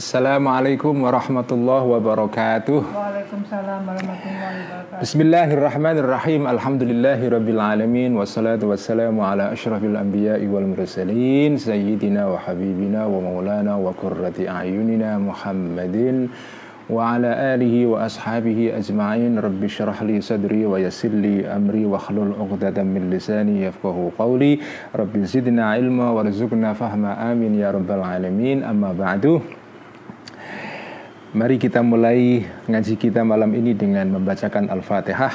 Assalamualaikum warahmatullahi wabarakatuh. Waalaikumsalam warahmatullahi wabarakatuh. Bismillahirrahmanirrahim. Alhamdulillahi rabbil alamin wassalatu wassalamu ala asyrafil anbiya'i wal mursalin sayyidina wa habibina wa maulana wa qurrati a'yunina Muhammadin wa ala alihi wa ashabihi ajma'in rabbi syrah li sadri wa yassir li amri wa hlul 'uqdatam min lisani yafqahu qawli rabbi zidna ilma warzuqna fahma amin ya rabbal alamin amma ba'du Mari kita mulai ngaji kita malam ini dengan membacakan Al-Fatihah.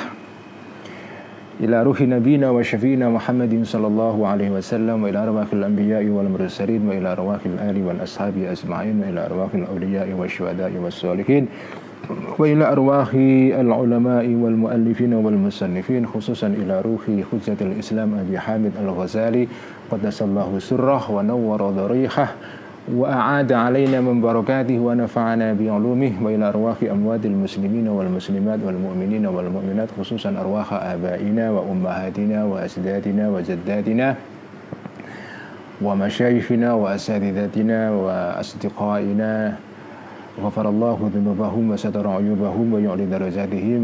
Ila ruhi nabina wa syafi'ina Muhammadin sallallahu alaihi wasallam wa ila arwahil anbiya'i wal mursalin wa ila arwahil ali wal ashabi ajma'in wa ila arwahil awliya'i wa syuhada'i was salihin wa ila arwahi al ulama'i wal muallifin wal musannifin khususan ila ruhi hujjatul Islam Abi Hamid Al-Ghazali qaddasallahu sirrah wa nawwara dharihah وأعاد علينا من بركاته ونفعنا بعلومه وإلى أرواح أموات المسلمين والمسلمات والمؤمنين والمؤمنات خصوصا أرواح آبائنا وأمهاتنا وأجدادنا وجداتنا ومشايخنا وأساتذتنا وأصدقائنا. غفر الله ذنوبهم وستر عيوبهم ويعلي درجاتهم.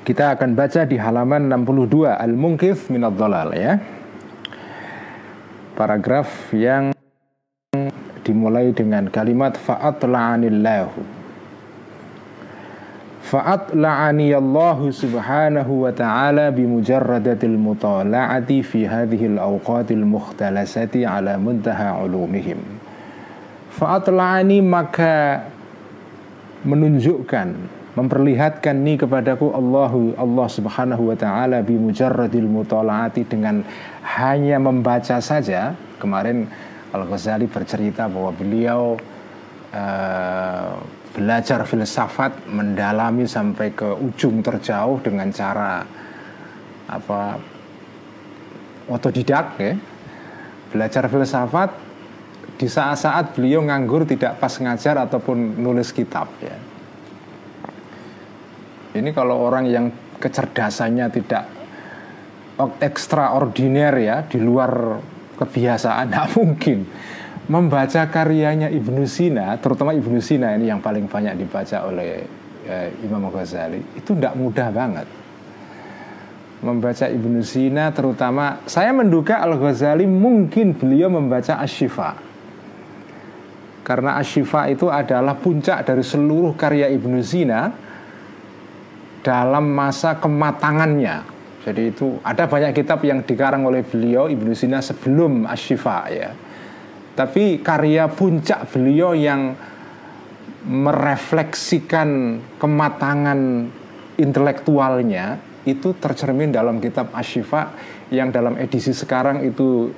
kita akan baca di halaman 62 Al-Munkif minad Dhalal ya. Paragraf yang dimulai dengan kalimat fa'at la'anillahu. Fa'at la'aniyallahu subhanahu wa ta'ala bimujarradatil mutala'ati fi hadhihi al-awqatil mukhtalasati ala muntaha ulumihim. Fa'at la'ani maka menunjukkan memperlihatkan nih kepadaku Allahu Allah Subhanahu wa taala bi mujarradil mutalaati dengan hanya membaca saja. Kemarin Al-Ghazali bercerita bahwa beliau uh, belajar filsafat mendalami sampai ke ujung terjauh dengan cara apa otodidak ya. Belajar filsafat di saat-saat beliau nganggur tidak pas ngajar ataupun nulis kitab ya ini kalau orang yang kecerdasannya tidak ekstraordiner ya, di luar kebiasaan, tidak mungkin membaca karyanya Ibnu Sina, terutama Ibnu Sina ini yang paling banyak dibaca oleh eh, Imam Ghazali, itu tidak mudah banget. Membaca Ibnu Sina terutama, saya menduga Al-Ghazali mungkin beliau membaca Ashifa. Karena Ashifa itu adalah puncak dari seluruh karya Ibnu Sina dalam masa kematangannya. Jadi itu ada banyak kitab yang dikarang oleh beliau Ibnu Sina sebelum Ashifa ya. Tapi karya puncak beliau yang merefleksikan kematangan intelektualnya itu tercermin dalam kitab Ashifa yang dalam edisi sekarang itu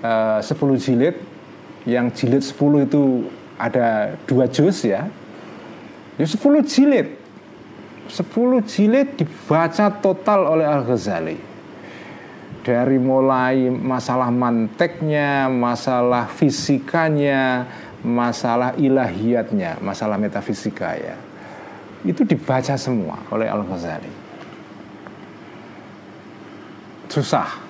uh, 10 jilid yang jilid 10 itu ada dua juz ya. Ya 10 jilid 10 jilid dibaca total oleh Al-Ghazali dari mulai masalah manteknya, masalah fisikanya, masalah ilahiyatnya, masalah metafisika ya. Itu dibaca semua oleh Al-Ghazali. Susah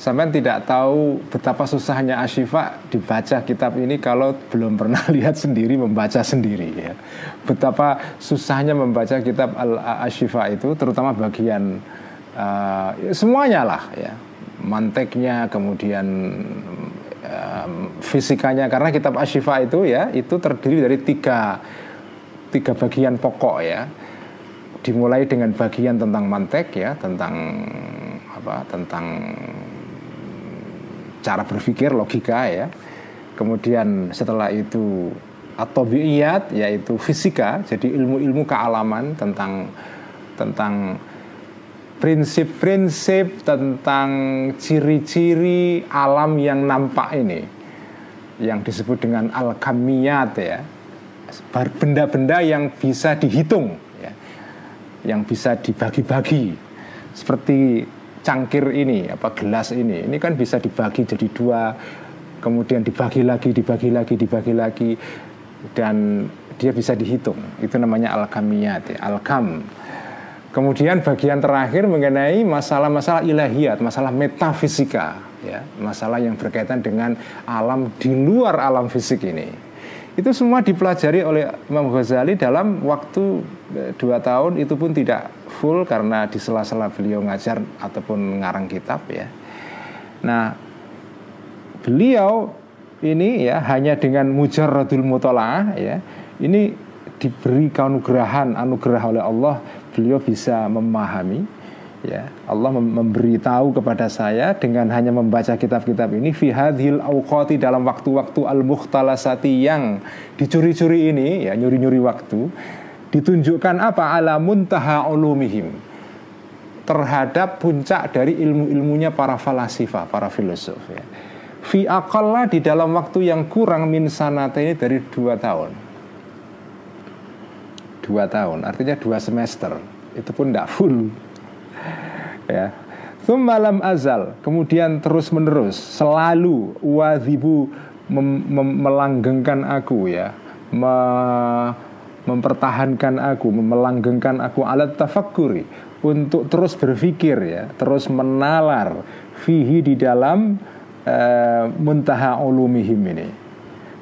Sampai tidak tahu betapa susahnya Ashifa dibaca kitab ini kalau belum pernah lihat sendiri membaca sendiri ya. Betapa susahnya membaca kitab Al Ashifa itu terutama bagian uh, semuanya lah ya. Manteknya kemudian um, fisikanya karena kitab Ashifa itu ya itu terdiri dari tiga tiga bagian pokok ya. Dimulai dengan bagian tentang mantek ya, tentang apa? Tentang cara berpikir logika ya. Kemudian setelah itu atau biiyat yaitu fisika, jadi ilmu-ilmu kealaman tentang tentang prinsip-prinsip tentang ciri-ciri alam yang nampak ini yang disebut dengan al-kamiyat ya benda-benda yang bisa dihitung ya. yang bisa dibagi-bagi seperti cangkir ini apa gelas ini. Ini kan bisa dibagi jadi dua kemudian dibagi lagi dibagi lagi dibagi lagi dan dia bisa dihitung. Itu namanya alkamiyat ya, alkam. Kemudian bagian terakhir mengenai masalah-masalah ilahiyat masalah metafisika ya masalah yang berkaitan dengan alam di luar alam fisik ini. Itu semua dipelajari oleh Imam Ghazali dalam waktu eh, dua tahun itu pun tidak full karena di sela-sela beliau ngajar ataupun ngarang kitab ya. Nah, beliau ini ya hanya dengan mujarradul mutolaah ya ini diberi kanugrahan anugerah oleh Allah beliau bisa memahami ya Allah memberitahu kepada saya dengan hanya membaca kitab-kitab ini fi hadhil awqati dalam waktu-waktu al mukhtalasati yang dicuri-curi ini ya nyuri-nyuri waktu ditunjukkan apa ala muntaha ulumihim terhadap puncak dari ilmu-ilmunya para falasifah, para filosof ya. Fi aqalla di dalam waktu yang kurang min sanata ini dari dua tahun. Dua tahun, artinya dua semester. Itu pun tidak full ya malam azal kemudian terus menerus selalu wazibu melanggengkan aku ya me mempertahankan aku melanggengkan aku alat tafakuri untuk terus berpikir ya terus menalar fihi di dalam uh, muntaha ulumihim ini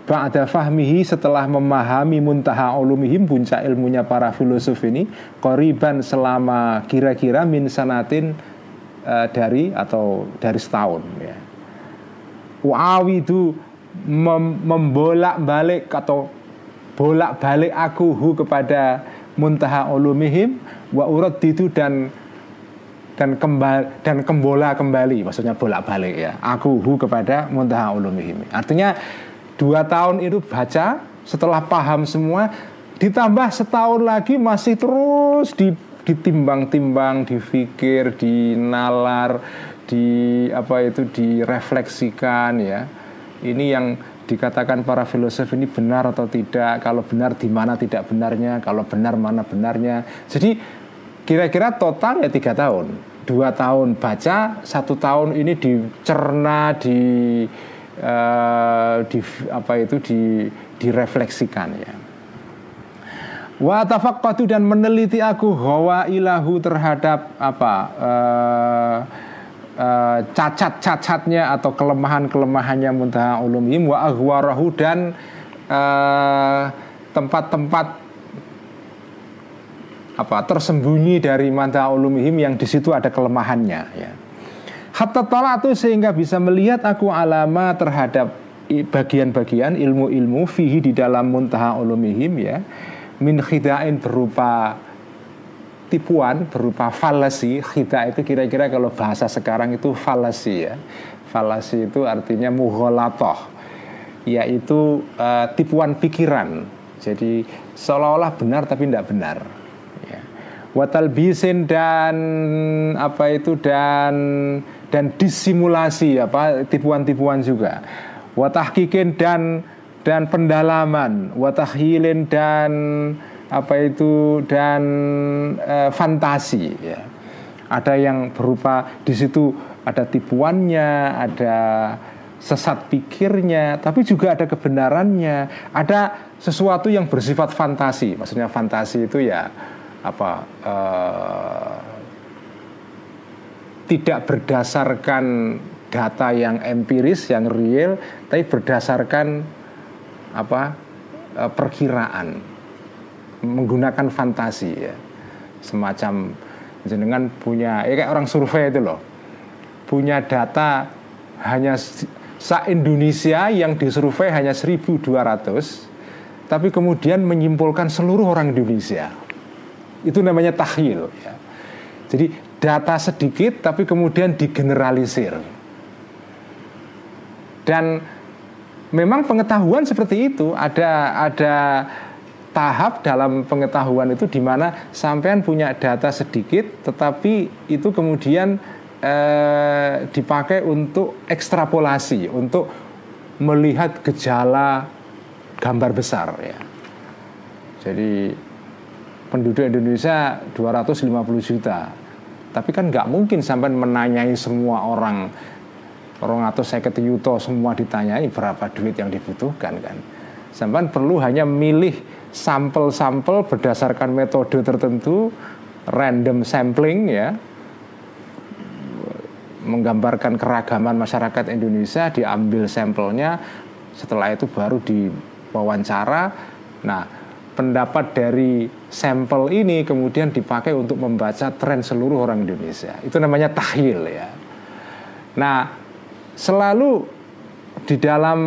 Ba'da fahmihi setelah memahami muntaha ulumihim puncak ilmunya para filosof ini Koriban selama kira-kira min sanatin uh, dari atau dari setahun ya. Itu mem membolak-balik atau bolak-balik aku hu kepada muntaha ulumihim wa urad itu dan dan kembali dan kembola kembali. Maksudnya bolak-balik ya aku hu kepada muntaha ulumihim. Artinya dua tahun itu baca setelah paham semua ditambah setahun lagi masih terus di, ditimbang-timbang difikir dinalar di apa itu direfleksikan ya. Ini yang dikatakan para filosof ini benar atau tidak kalau benar di mana tidak benarnya kalau benar mana benarnya jadi kira-kira total ya tiga tahun dua tahun baca satu tahun ini dicerna di uh, di apa itu di direfleksikan ya. Wa tafaqqatu dan meneliti aku hawa ilahu terhadap apa uh, uh, cacat-cacatnya atau kelemahan-kelemahannya muntaha ulumim wa aghwarahu dan tempat-tempat uh, apa tersembunyi dari muntaha ulumihim yang di situ ada kelemahannya ya. Hatta talatu sehingga bisa melihat aku alama terhadap bagian-bagian ilmu-ilmu fihi di dalam muntaha ulumihim ya min khidain berupa tipuan berupa falasi khida itu kira-kira kalau bahasa sekarang itu falasi ya. Falasi itu artinya muholatoh yaitu uh, tipuan pikiran. Jadi seolah-olah benar tapi tidak benar ya. watal bisin dan apa itu dan dan disimulasi apa tipuan-tipuan juga. Watahkikin dan dan pendalaman. Watahilin dan apa itu dan e, fantasi ya. Ada yang berupa di situ ada tipuannya ada sesat pikirnya tapi juga ada kebenarannya. Ada sesuatu yang bersifat fantasi. Maksudnya fantasi itu ya apa e, tidak berdasarkan data yang empiris, yang real, tapi berdasarkan apa e, perkiraan, menggunakan fantasi ya, semacam jenengan punya, ya kayak orang survei itu loh, punya data hanya sa Indonesia yang disurvei hanya 1.200, tapi kemudian menyimpulkan seluruh orang Indonesia, itu namanya tahyil ya. Jadi data sedikit tapi kemudian digeneralisir. Dan memang pengetahuan seperti itu ada ada tahap dalam pengetahuan itu di mana sampean punya data sedikit tetapi itu kemudian eh, dipakai untuk ekstrapolasi untuk melihat gejala gambar besar ya. Jadi penduduk Indonesia 250 juta. Tapi kan nggak mungkin sampai menanyai semua orang orang atau saya yuto semua ditanyai berapa duit yang dibutuhkan kan. Sampai perlu hanya milih sampel-sampel berdasarkan metode tertentu, random sampling ya, menggambarkan keragaman masyarakat Indonesia, diambil sampelnya, setelah itu baru diwawancara. Nah, pendapat dari sampel ini kemudian dipakai untuk membaca tren seluruh orang Indonesia. Itu namanya tahlil ya. Nah, selalu di dalam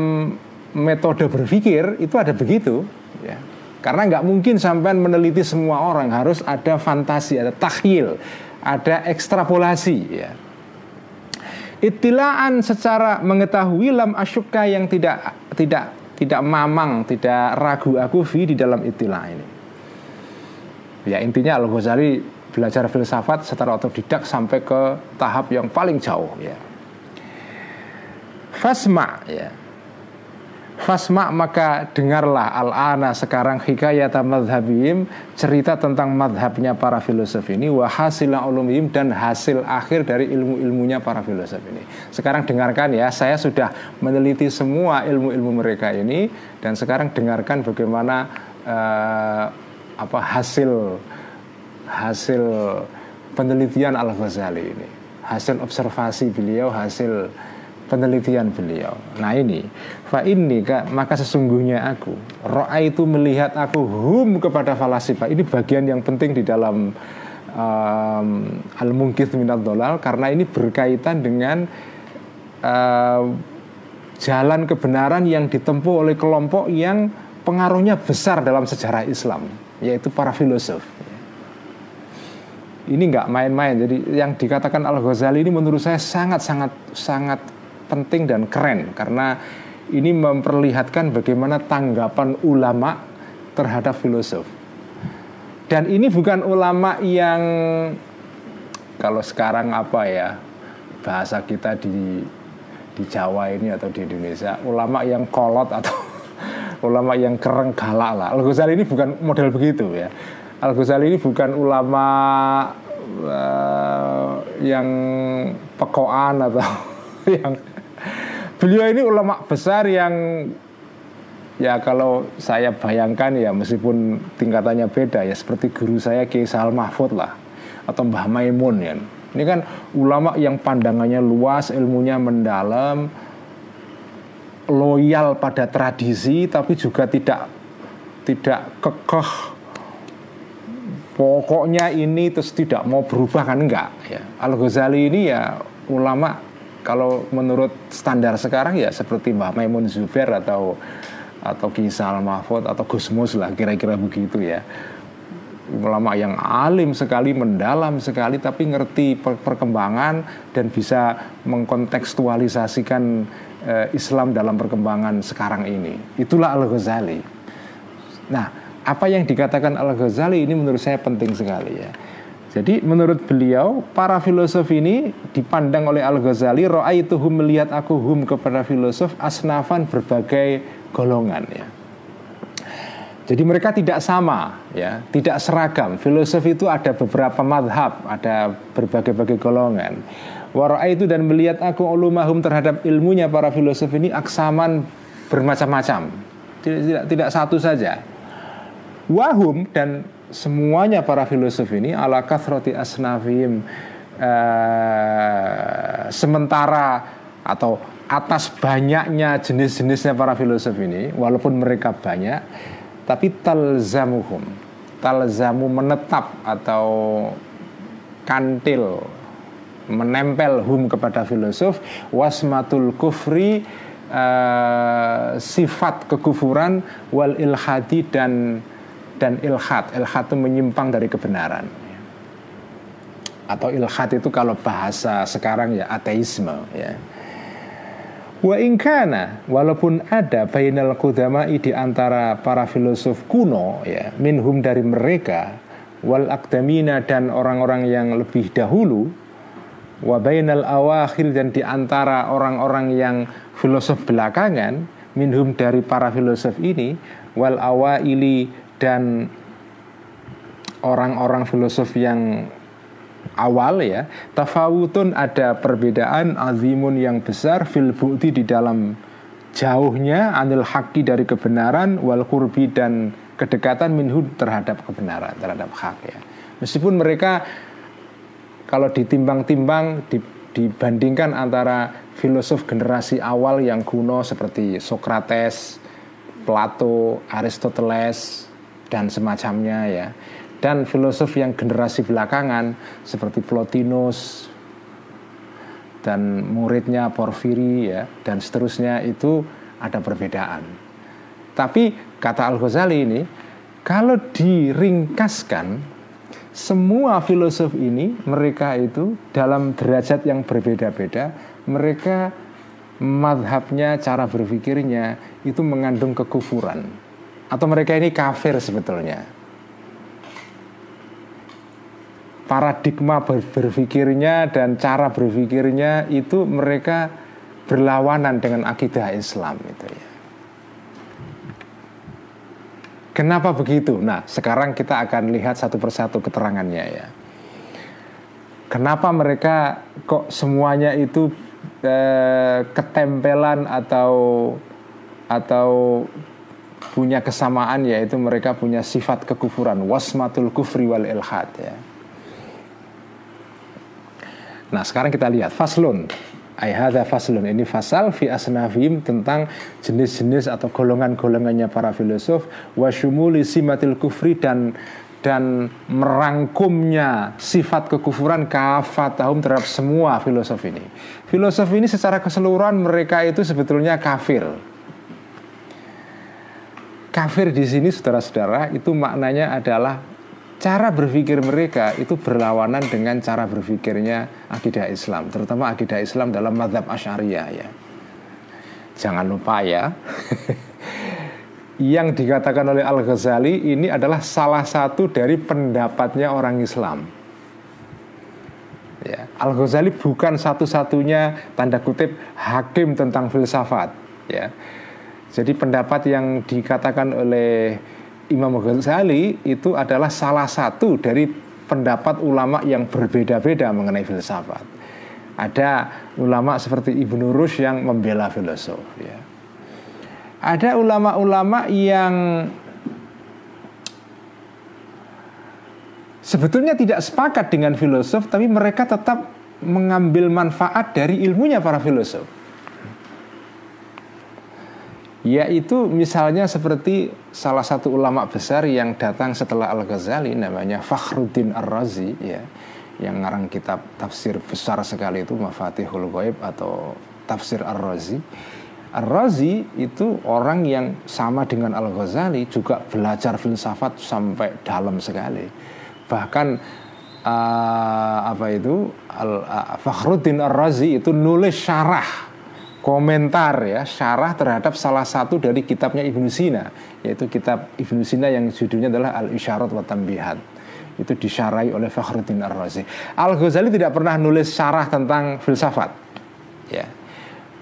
metode berpikir itu ada begitu ya. Karena nggak mungkin sampai meneliti semua orang harus ada fantasi, ada tahlil, ada ekstrapolasi ya. Itilaan secara mengetahui lam asyuka yang tidak tidak tidak mamang, tidak ragu aku fi di dalam itilah ini. Ya intinya Al Ghazali belajar filsafat secara otodidak sampai ke tahap yang paling jauh ya. Fasma ya. Fasma maka dengarlah al-ana sekarang hikayat madhabim cerita tentang madhabnya para filosof ini wahasila ulumim dan hasil akhir dari ilmu-ilmunya para filosof ini. Sekarang dengarkan ya, saya sudah meneliti semua ilmu-ilmu mereka ini dan sekarang dengarkan bagaimana uh, apa hasil hasil penelitian Al Ghazali ini, hasil observasi beliau, hasil penelitian beliau. Nah ini, fa ini kak, maka sesungguhnya aku, roa itu melihat aku hum kepada falasifa. Ini bagian yang penting di dalam um, al mungkith minat dolal karena ini berkaitan dengan uh, jalan kebenaran yang ditempuh oleh kelompok yang pengaruhnya besar dalam sejarah Islam, yaitu para filosof. Ini nggak main-main. Jadi yang dikatakan Al Ghazali ini menurut saya sangat sangat sangat penting dan keren karena ini memperlihatkan bagaimana tanggapan ulama terhadap filosof. Dan ini bukan ulama yang kalau sekarang apa ya bahasa kita di di Jawa ini atau di Indonesia ulama yang kolot atau ulama yang kereng galak lah. Al Ghazali ini bukan model begitu ya. Al Ghazali ini bukan ulama uh, yang pekoan atau yang beliau ini ulama besar yang ya kalau saya bayangkan ya meskipun tingkatannya beda ya seperti guru saya Kiai Sahal Mahfud lah atau Mbah Maimun ya. Ini kan ulama yang pandangannya luas, ilmunya mendalam, loyal pada tradisi tapi juga tidak tidak kekeh. Pokoknya ini terus tidak mau berubah kan? Enggak ya. Al Ghazali ini ya ulama kalau menurut standar sekarang ya seperti Mbah Maimun Zubair atau atau Kisah Al Mahfud atau Gusmus lah kira-kira begitu ya ulama yang alim sekali, mendalam sekali, tapi ngerti perkembangan dan bisa mengkontekstualisasikan eh, Islam dalam perkembangan sekarang ini. Itulah Al Ghazali. Nah, apa yang dikatakan Al Ghazali ini menurut saya penting sekali ya. Jadi menurut beliau para filosof ini dipandang oleh Al Ghazali roa itu hum melihat aku hum kepada filosof asnafan berbagai golongan ya. Jadi mereka tidak sama ya, tidak seragam. Filosof itu ada beberapa madhab, ada berbagai-bagai golongan. Waroa itu dan melihat aku ulumahum terhadap ilmunya para filosof ini aksaman bermacam-macam. Tidak, tidak tidak satu saja. Wahum dan semuanya para filosof ini ala kathroti asnafim uh, sementara atau atas banyaknya jenis-jenisnya para filosof ini walaupun mereka banyak tapi talzamuhum talzamu menetap atau kantil menempel hum kepada filosof wasmatul kufri uh, sifat kekufuran wal ilhadi dan dan ilhad. Ilhad itu menyimpang dari kebenaran. Atau ilhad itu kalau bahasa sekarang ya ateisme ya. Wa ingkana walaupun ada bainal kudamai di antara para filosof kuno ya minhum dari mereka wal akdamina dan orang-orang yang lebih dahulu wa bainal awakhir dan di antara orang-orang yang filosof belakangan minhum dari para filosof ini wal awaili dan orang-orang filosof yang awal ya tafawutun ada perbedaan azimun yang besar fil bukti di dalam jauhnya anil haki dari kebenaran wal kurbi dan kedekatan minhud terhadap kebenaran terhadap hak ya. Meskipun mereka kalau ditimbang-timbang dibandingkan antara filosof generasi awal yang kuno seperti Socrates, Plato, Aristoteles dan semacamnya ya dan filosof yang generasi belakangan seperti Plotinus dan muridnya Porfiri ya dan seterusnya itu ada perbedaan. Tapi kata Al Ghazali ini kalau diringkaskan semua filosof ini mereka itu dalam derajat yang berbeda-beda mereka madhabnya cara berpikirnya itu mengandung kekufuran atau mereka ini kafir sebetulnya paradigma berpikirnya dan cara berpikirnya itu mereka berlawanan dengan akidah Islam itu ya. Kenapa begitu? Nah, sekarang kita akan lihat satu persatu keterangannya ya. Kenapa mereka kok semuanya itu eh, ketempelan atau atau punya kesamaan yaitu mereka punya sifat kekufuran wasmatul kufri wal ilhad ya. Nah sekarang kita lihat faslun Ayhada faslun ini fasal fi asnafim tentang jenis-jenis atau golongan-golongannya para filosof wasyumuli simatil kufri dan dan merangkumnya sifat kekufuran kafatahum terhadap semua filosof ini. Filosof ini secara keseluruhan mereka itu sebetulnya kafir. Kafir di sini saudara-saudara itu maknanya adalah cara berpikir mereka itu berlawanan dengan cara berpikirnya akidah Islam, terutama akidah Islam dalam madhab Asyariah ya. Jangan lupa ya, yang dikatakan oleh Al Ghazali ini adalah salah satu dari pendapatnya orang Islam. Ya, Al Ghazali bukan satu-satunya tanda kutip hakim tentang filsafat. Ya, jadi pendapat yang dikatakan oleh Imam Ghazali itu adalah salah satu dari pendapat ulama yang berbeda-beda mengenai filsafat. Ada ulama seperti Ibnu Rushd yang membela filosof. Ya. Ada ulama-ulama yang sebetulnya tidak sepakat dengan filosof, tapi mereka tetap mengambil manfaat dari ilmunya para filosof yaitu misalnya seperti salah satu ulama besar yang datang setelah Al-Ghazali namanya Fakhruddin Ar-Razi ya yang ngarang kitab tafsir besar sekali itu Mafatihul Ghaib atau tafsir Ar-Razi. Ar-Razi itu orang yang sama dengan Al-Ghazali juga belajar filsafat sampai dalam sekali. Bahkan uh, apa itu? Al, uh, Fakhruddin Ar-Razi itu nulis syarah komentar ya syarah terhadap salah satu dari kitabnya Ibnu Sina yaitu kitab Ibnu Sina yang judulnya adalah Al Isyarat wa Tambihat itu disyarai oleh Fakhruddin Ar-Razi. Al Ghazali tidak pernah nulis syarah tentang filsafat. Ya.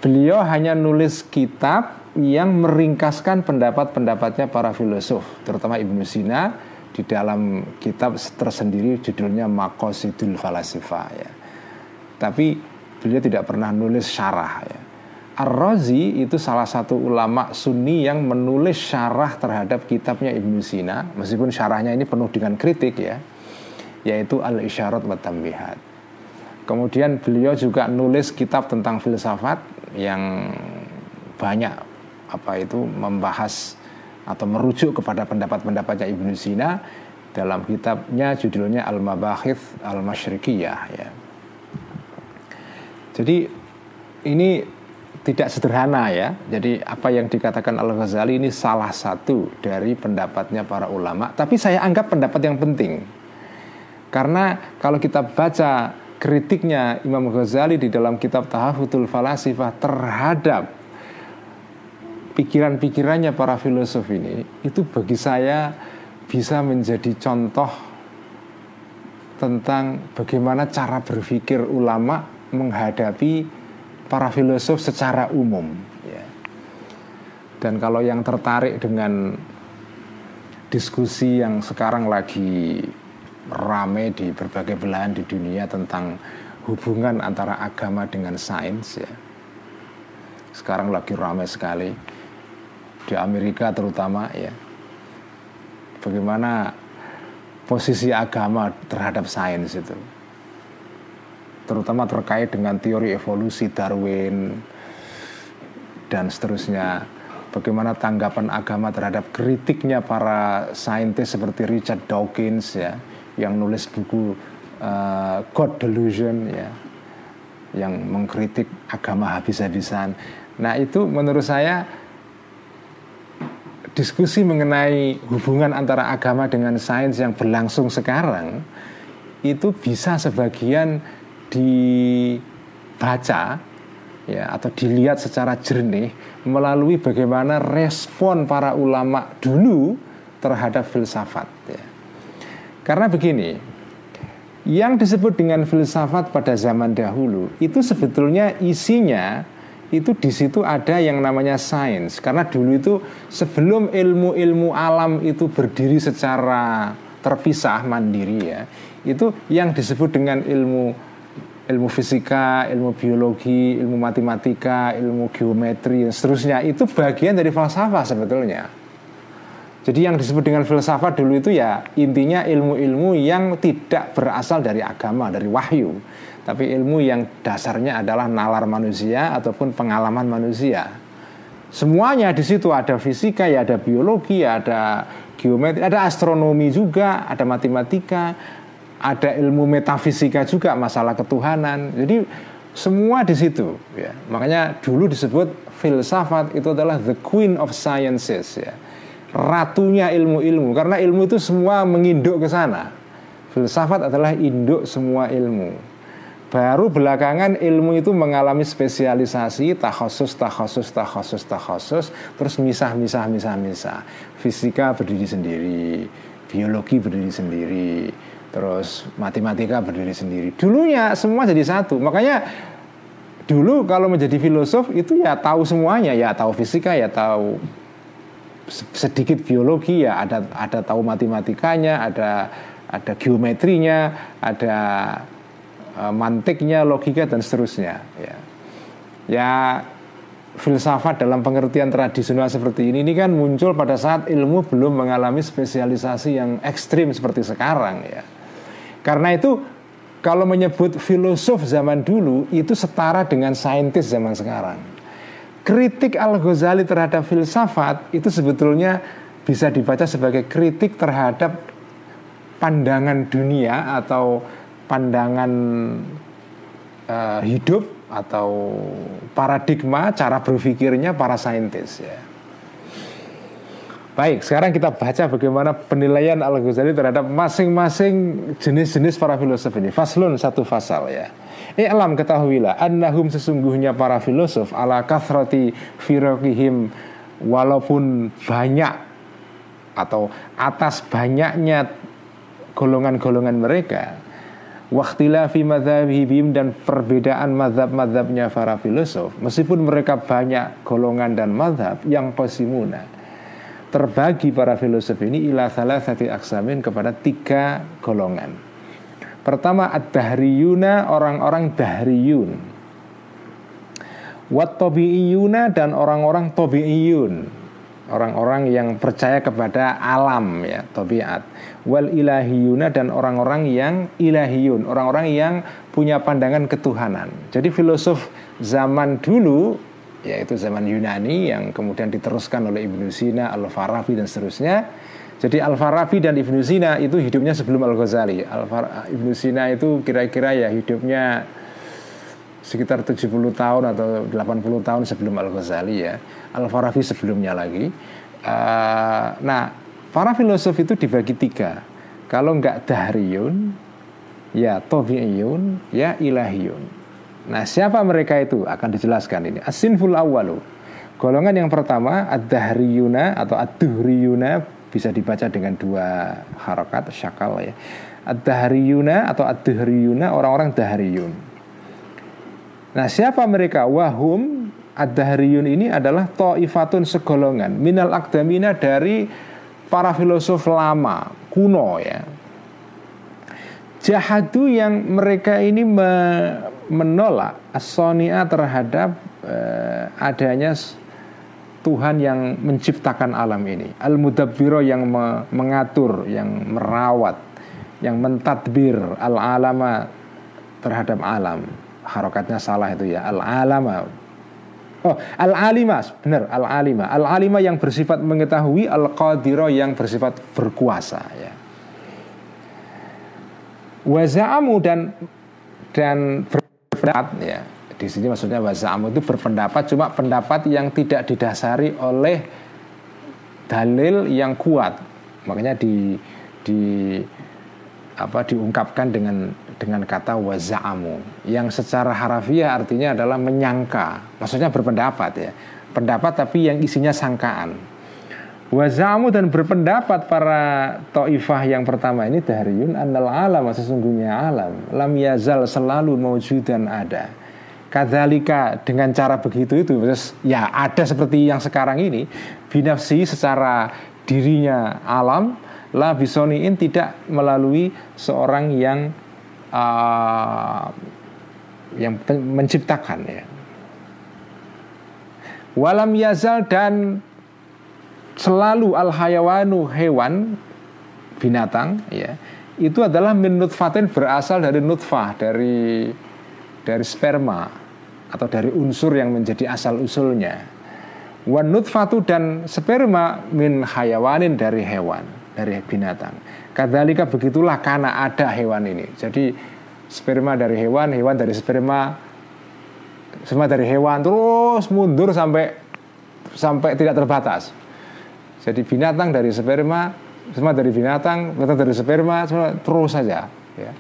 Beliau hanya nulis kitab yang meringkaskan pendapat-pendapatnya para filosof, terutama Ibnu Sina di dalam kitab tersendiri judulnya Maqasidul Falasifa ya. Tapi beliau tidak pernah nulis syarah ya. Ar-Razi itu salah satu ulama sunni yang menulis syarah terhadap kitabnya Ibnu Sina meskipun syarahnya ini penuh dengan kritik ya yaitu Al-Isyarat wa Tambihat. Kemudian beliau juga nulis kitab tentang filsafat yang banyak apa itu membahas atau merujuk kepada pendapat-pendapatnya Ibnu Sina dalam kitabnya judulnya Al-Mabahith Al-Masyrikiyah ya. Jadi ini tidak sederhana ya. Jadi apa yang dikatakan Al Ghazali ini salah satu dari pendapatnya para ulama, tapi saya anggap pendapat yang penting. Karena kalau kita baca kritiknya Imam Ghazali di dalam kitab Tahafutul Falasifah terhadap pikiran-pikirannya para filosof ini, itu bagi saya bisa menjadi contoh tentang bagaimana cara berpikir ulama menghadapi para filosof secara umum. Ya. Dan kalau yang tertarik dengan diskusi yang sekarang lagi rame di berbagai belahan di dunia tentang hubungan antara agama dengan sains ya. Sekarang lagi ramai sekali di Amerika terutama ya. Bagaimana posisi agama terhadap sains itu. Terutama terkait dengan teori evolusi Darwin dan seterusnya. Bagaimana tanggapan agama terhadap kritiknya para saintis seperti Richard Dawkins ya yang nulis buku uh, God Delusion ya yang mengkritik agama habis-habisan. Nah itu menurut saya diskusi mengenai hubungan antara agama dengan sains yang berlangsung sekarang itu bisa sebagian dibaca ya atau dilihat secara jernih melalui bagaimana respon para ulama dulu terhadap filsafat ya. Karena begini, yang disebut dengan filsafat pada zaman dahulu itu sebetulnya isinya itu di situ ada yang namanya sains karena dulu itu sebelum ilmu-ilmu alam itu berdiri secara terpisah mandiri ya itu yang disebut dengan ilmu ilmu fisika, ilmu biologi, ilmu matematika, ilmu geometri dan seterusnya itu bagian dari falsafah sebetulnya. Jadi yang disebut dengan filsafat dulu itu ya intinya ilmu-ilmu yang tidak berasal dari agama, dari wahyu. Tapi ilmu yang dasarnya adalah nalar manusia ataupun pengalaman manusia. Semuanya di situ ada fisika, ya ada biologi, ya ada geometri, ada astronomi juga, ada matematika, ada ilmu metafisika juga, masalah ketuhanan. Jadi semua di situ ya. Makanya dulu disebut filsafat itu adalah the queen of sciences ya ratunya ilmu-ilmu karena ilmu itu semua menginduk ke sana. Filsafat adalah induk semua ilmu. Baru belakangan ilmu itu mengalami spesialisasi takhusus, takhusus, takhusus, takhusus, terus misah, misah, misah, misah. Fisika berdiri sendiri, biologi berdiri sendiri, terus matematika berdiri sendiri. Dulunya semua jadi satu. Makanya dulu kalau menjadi filosof itu ya tahu semuanya, ya tahu fisika, ya tahu sedikit biologi ya ada ada tahu matematikanya, ada ada geometrinya, ada uh, mantiknya, logika dan seterusnya ya. Ya filsafat dalam pengertian tradisional seperti ini ini kan muncul pada saat ilmu belum mengalami spesialisasi yang ekstrim seperti sekarang ya. Karena itu kalau menyebut filosof zaman dulu itu setara dengan saintis zaman sekarang kritik Al-Ghazali terhadap filsafat itu sebetulnya bisa dibaca sebagai kritik terhadap pandangan dunia atau pandangan uh, hidup atau paradigma cara berpikirnya para saintis ya. Baik, sekarang kita baca bagaimana penilaian Al-Ghazali terhadap masing-masing jenis-jenis para filosof ini. Faslun satu fasal ya. I'lam ketahuilah annahum sesungguhnya para filosof ala kathrati firaqihim walaupun banyak atau atas banyaknya golongan-golongan mereka fi madhabihim dan perbedaan madhab-madhabnya para filosof meskipun mereka banyak golongan dan madhab yang pasimuna terbagi para filosof ini ila salah satu aksamin kepada tiga golongan Pertama ad-dahriyuna orang-orang dahriyun. Wat tobi'iyuna dan orang-orang tobi'iyun. Orang-orang yang percaya kepada alam ya, tabiat. Wal ilahiyuna dan orang-orang yang ilahiyun, orang-orang yang punya pandangan ketuhanan. Jadi filosof zaman dulu yaitu zaman Yunani yang kemudian diteruskan oleh Ibnu Sina, Al-Farabi dan seterusnya jadi Al-Farabi dan Ibnu Sina itu hidupnya sebelum Al-Ghazali. Al Ibnu Sina itu kira-kira ya hidupnya sekitar 70 tahun atau 80 tahun sebelum Al-Ghazali ya. Al-Farabi sebelumnya lagi. Uh, nah, para filosof itu dibagi tiga. Kalau enggak dahriyun, ya tobi'iyun, ya ilahiyun. Nah, siapa mereka itu? Akan dijelaskan ini. Asinful awalu. Golongan yang pertama ad-dahriyuna atau ad-duhriyuna bisa dibaca dengan dua harokat syakal ya. Ad-dahriyuna atau ad-dahriyuna orang-orang dahriyun. Nah siapa mereka? Wahum ad-dahriyun ini adalah ta'ifatun segolongan. Minal akdamina dari para filosof lama kuno ya. Jahadu yang mereka ini menolak asonia terhadap uh, adanya Tuhan yang menciptakan alam ini. Al mudabbiro yang me, mengatur yang merawat yang mentadbir al alama terhadap alam. Harokatnya salah itu ya. Al alama Oh, al-alima, benar, al-alima. Al-alima yang bersifat mengetahui, al-qadiro yang bersifat berkuasa ya. Waza'amu dan dan berpendapat ya. Di sini maksudnya waza'amu itu berpendapat cuma pendapat yang tidak didasari oleh dalil yang kuat. Makanya di di apa diungkapkan dengan dengan kata waza'amu yang secara harafiah artinya adalah menyangka maksudnya berpendapat ya pendapat tapi yang isinya sangkaan waza'amu dan berpendapat para ta'ifah yang pertama ini dahriyun annal alam sesungguhnya alam lam yazal selalu dan ada Kadzalika dengan cara begitu itu ya ada seperti yang sekarang ini binafsi secara dirinya alam la bisoniin tidak melalui seorang yang uh, yang menciptakan ya. Walam yazal dan selalu al hayawanu hewan binatang ya itu adalah min nutfatin berasal dari nutfah dari dari sperma atau dari unsur yang menjadi asal usulnya. Wan nutfatu dan sperma min hayawanin dari hewan dari binatang. Kadzalika begitulah karena ada hewan ini. Jadi sperma dari hewan, hewan dari sperma, semua dari hewan terus mundur sampai sampai tidak terbatas. Jadi binatang dari sperma, semua dari binatang, binatang dari sperma, terus saja. Ya.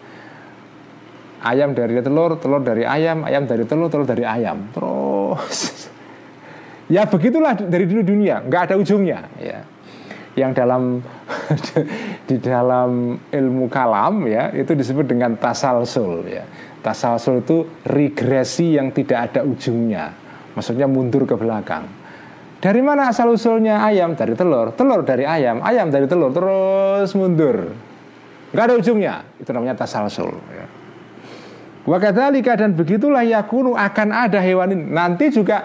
Ayam dari telur, telur dari ayam, ayam dari telur, telur dari ayam, terus. ya begitulah dari dulu dunia, nggak ada ujungnya. Ya yang dalam di dalam ilmu kalam ya itu disebut dengan tasalsul ya. Tasalsul itu regresi yang tidak ada ujungnya. Maksudnya mundur ke belakang. Dari mana asal usulnya ayam? Dari telur. Telur dari ayam. Ayam dari telur. Terus mundur. Gak ada ujungnya. Itu namanya tasalsul. Ya. Wakadhalika dan begitulah yakunu akan ada hewan ini. Nanti juga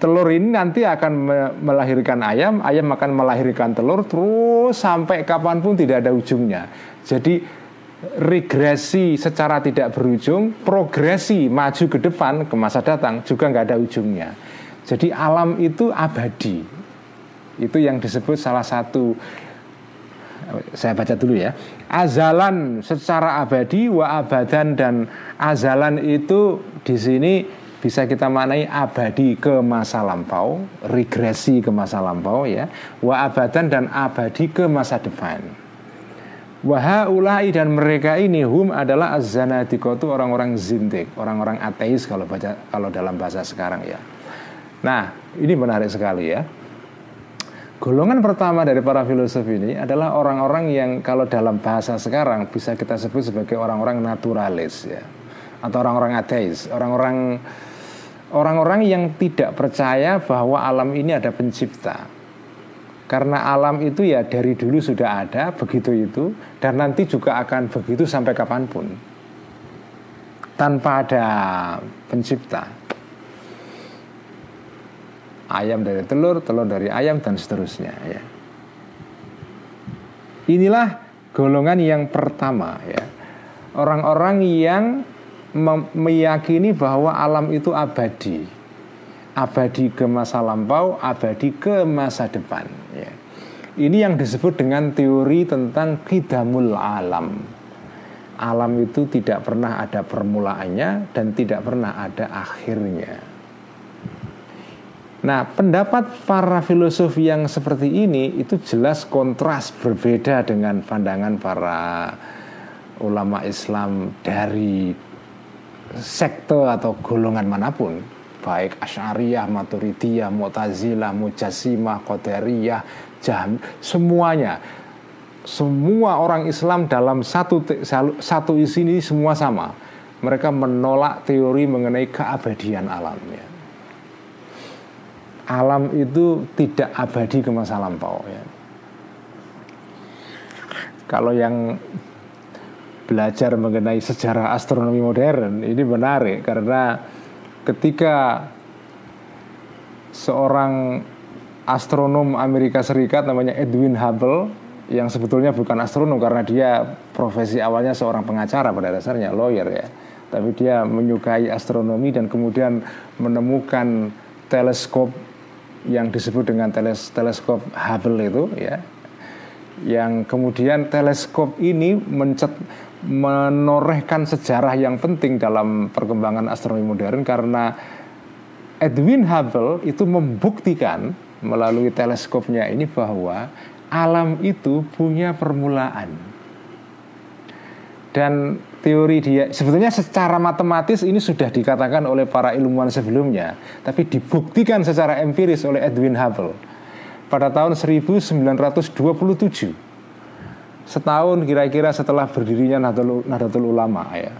telur ini nanti akan melahirkan ayam, ayam akan melahirkan telur terus sampai kapan pun tidak ada ujungnya. Jadi regresi secara tidak berujung, progresi maju ke depan ke masa datang juga nggak ada ujungnya. Jadi alam itu abadi. Itu yang disebut salah satu saya baca dulu ya. Azalan secara abadi wa abadan dan azalan itu di sini bisa kita maknai abadi ke masa lampau, regresi ke masa lampau ya, wa abadan dan abadi ke masa depan. Wahaulai dan mereka ini hum adalah azzanadikotu orang-orang zintik, orang-orang ateis kalau baca kalau dalam bahasa sekarang ya. Nah, ini menarik sekali ya. Golongan pertama dari para filosof ini adalah orang-orang yang kalau dalam bahasa sekarang bisa kita sebut sebagai orang-orang naturalis ya. Atau orang-orang ateis, orang-orang orang-orang yang tidak percaya bahwa alam ini ada pencipta. Karena alam itu ya dari dulu sudah ada, begitu itu, dan nanti juga akan begitu sampai kapan pun. Tanpa ada pencipta. Ayam dari telur, telur dari ayam, dan seterusnya. Ya. Inilah golongan yang pertama ya. Orang-orang yang meyakini bahwa alam itu abadi abadi ke masa lampau abadi ke masa depan ya. ini yang disebut dengan teori tentang kidamul alam alam itu tidak pernah ada permulaannya dan tidak pernah ada akhirnya Nah, pendapat para filosof yang seperti ini itu jelas kontras berbeda dengan pandangan para ulama Islam dari sekte atau golongan mana pun baik Asy'ariyah, Maturidiyah, Mu'tazilah, Mujasimah, Qadariyah, Jahm, semuanya semua orang Islam dalam satu satu isi ini semua sama. Mereka menolak teori mengenai keabadian alamnya. Alam itu tidak abadi ke masa lampau ya. kalau yang belajar mengenai sejarah astronomi modern ini menarik karena ketika seorang astronom Amerika Serikat namanya Edwin Hubble yang sebetulnya bukan astronom karena dia profesi awalnya seorang pengacara pada dasarnya lawyer ya tapi dia menyukai astronomi dan kemudian menemukan teleskop yang disebut dengan teles teleskop Hubble itu ya yang kemudian teleskop ini mencet menorehkan sejarah yang penting dalam perkembangan astronomi modern karena Edwin Hubble itu membuktikan melalui teleskopnya ini bahwa alam itu punya permulaan. Dan teori dia sebetulnya secara matematis ini sudah dikatakan oleh para ilmuwan sebelumnya, tapi dibuktikan secara empiris oleh Edwin Hubble pada tahun 1927. Setahun kira-kira setelah berdirinya Nahdlatul, Ulama ya.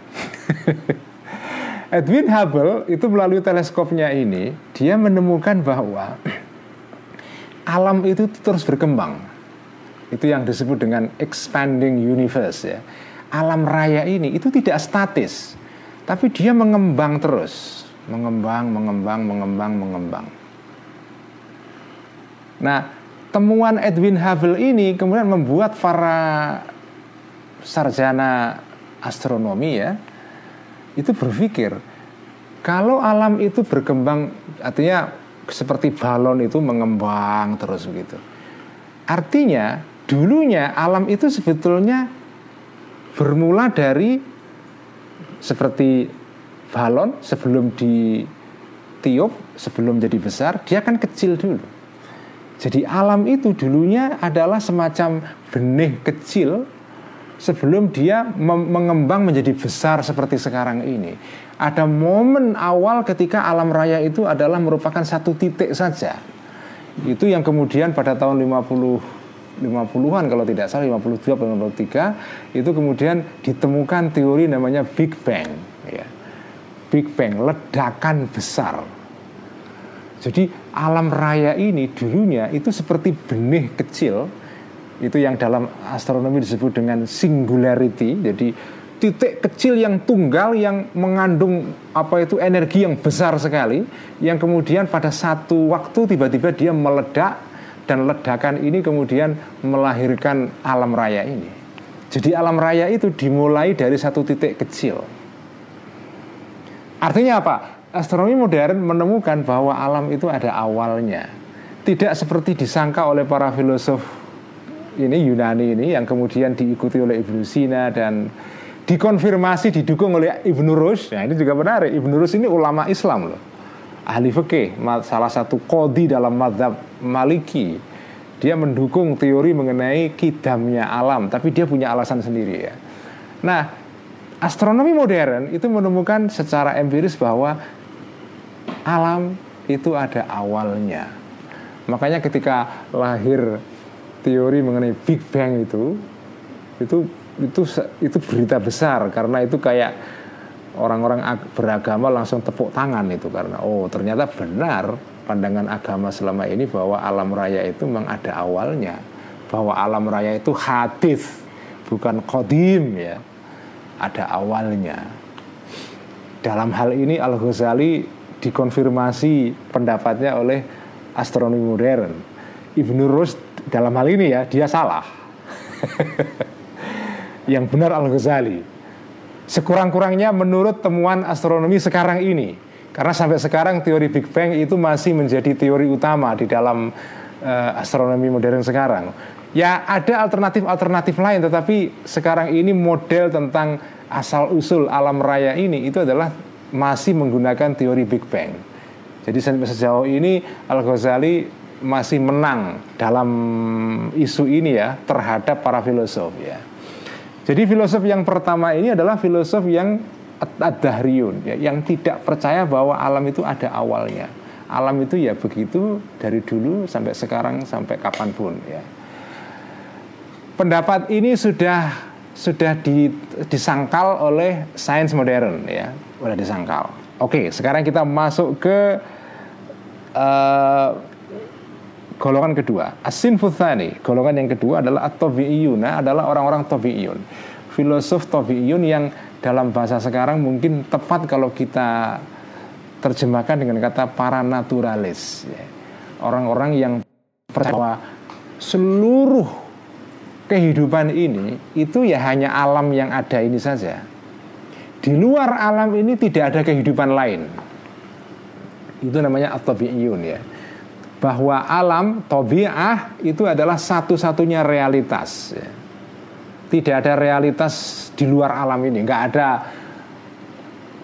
Edwin Hubble itu melalui teleskopnya ini dia menemukan bahwa alam itu terus berkembang itu yang disebut dengan expanding universe ya. Alam raya ini itu tidak statis, tapi dia mengembang terus, mengembang, mengembang, mengembang, mengembang. Nah, temuan Edwin Hubble ini kemudian membuat para sarjana astronomi ya itu berpikir kalau alam itu berkembang artinya seperti balon itu mengembang terus begitu. Artinya dulunya alam itu sebetulnya bermula dari seperti balon sebelum ditiup, sebelum jadi besar, dia kan kecil dulu. Jadi alam itu dulunya adalah semacam benih kecil sebelum dia mengembang menjadi besar seperti sekarang ini. Ada momen awal ketika alam raya itu adalah merupakan satu titik saja. Itu yang kemudian pada tahun 50 50-an kalau tidak salah 52 atau 53 itu kemudian ditemukan teori namanya Big Bang ya. Big Bang ledakan besar. Jadi alam raya ini dulunya itu seperti benih kecil itu yang dalam astronomi disebut dengan singularity. Jadi titik kecil yang tunggal yang mengandung apa itu energi yang besar sekali yang kemudian pada satu waktu tiba-tiba dia meledak dan ledakan ini kemudian melahirkan alam raya ini. Jadi alam raya itu dimulai dari satu titik kecil. Artinya apa? Astronomi modern menemukan bahwa alam itu ada awalnya. Tidak seperti disangka oleh para filosof ini Yunani ini yang kemudian diikuti oleh Ibnu Sina dan dikonfirmasi didukung oleh Ibnu Rus. Nah, ini juga menarik. Ibnu Rus ini ulama Islam loh ahli fikih, salah satu kodi dalam madhab maliki. Dia mendukung teori mengenai kidamnya alam, tapi dia punya alasan sendiri ya. Nah, astronomi modern itu menemukan secara empiris bahwa alam itu ada awalnya. Makanya ketika lahir teori mengenai Big Bang itu, itu itu itu berita besar karena itu kayak orang-orang beragama langsung tepuk tangan itu karena oh ternyata benar pandangan agama selama ini bahwa alam raya itu memang ada awalnya bahwa alam raya itu hadis bukan kodim ya. Ada awalnya. Dalam hal ini Al Ghazali dikonfirmasi pendapatnya oleh astronomi modern. Ibnu Rus dalam hal ini ya dia salah. Yang benar Al Ghazali sekurang-kurangnya menurut temuan astronomi sekarang ini. Karena sampai sekarang teori Big Bang itu masih menjadi teori utama di dalam uh, astronomi modern sekarang. Ya ada alternatif-alternatif lain tetapi sekarang ini model tentang asal usul alam raya ini itu adalah masih menggunakan teori Big Bang. Jadi sampai sejauh ini Al Ghazali masih menang dalam isu ini ya terhadap para filosof ya. Jadi filosof yang pertama ini adalah filosof yang ad-dahriyun ya, yang tidak percaya bahwa alam itu ada awalnya. Alam itu ya begitu dari dulu sampai sekarang sampai kapan pun ya. Pendapat ini sudah sudah di, disangkal oleh sains modern ya, sudah disangkal. Oke, sekarang kita masuk ke uh, golongan kedua. Asin futhani, golongan yang kedua adalah at-tabi'iyuna adalah orang-orang tabi'iyun. Filosof tabi'iyun yang dalam bahasa sekarang mungkin tepat kalau kita terjemahkan dengan kata para naturalis. Ya. Orang-orang yang percaya bahwa seluruh kehidupan ini itu ya hanya alam yang ada ini saja. Di luar alam ini tidak ada kehidupan lain. Itu namanya at ya bahwa alam tobiah itu adalah satu-satunya realitas. Ya. Tidak ada realitas di luar alam ini, nggak ada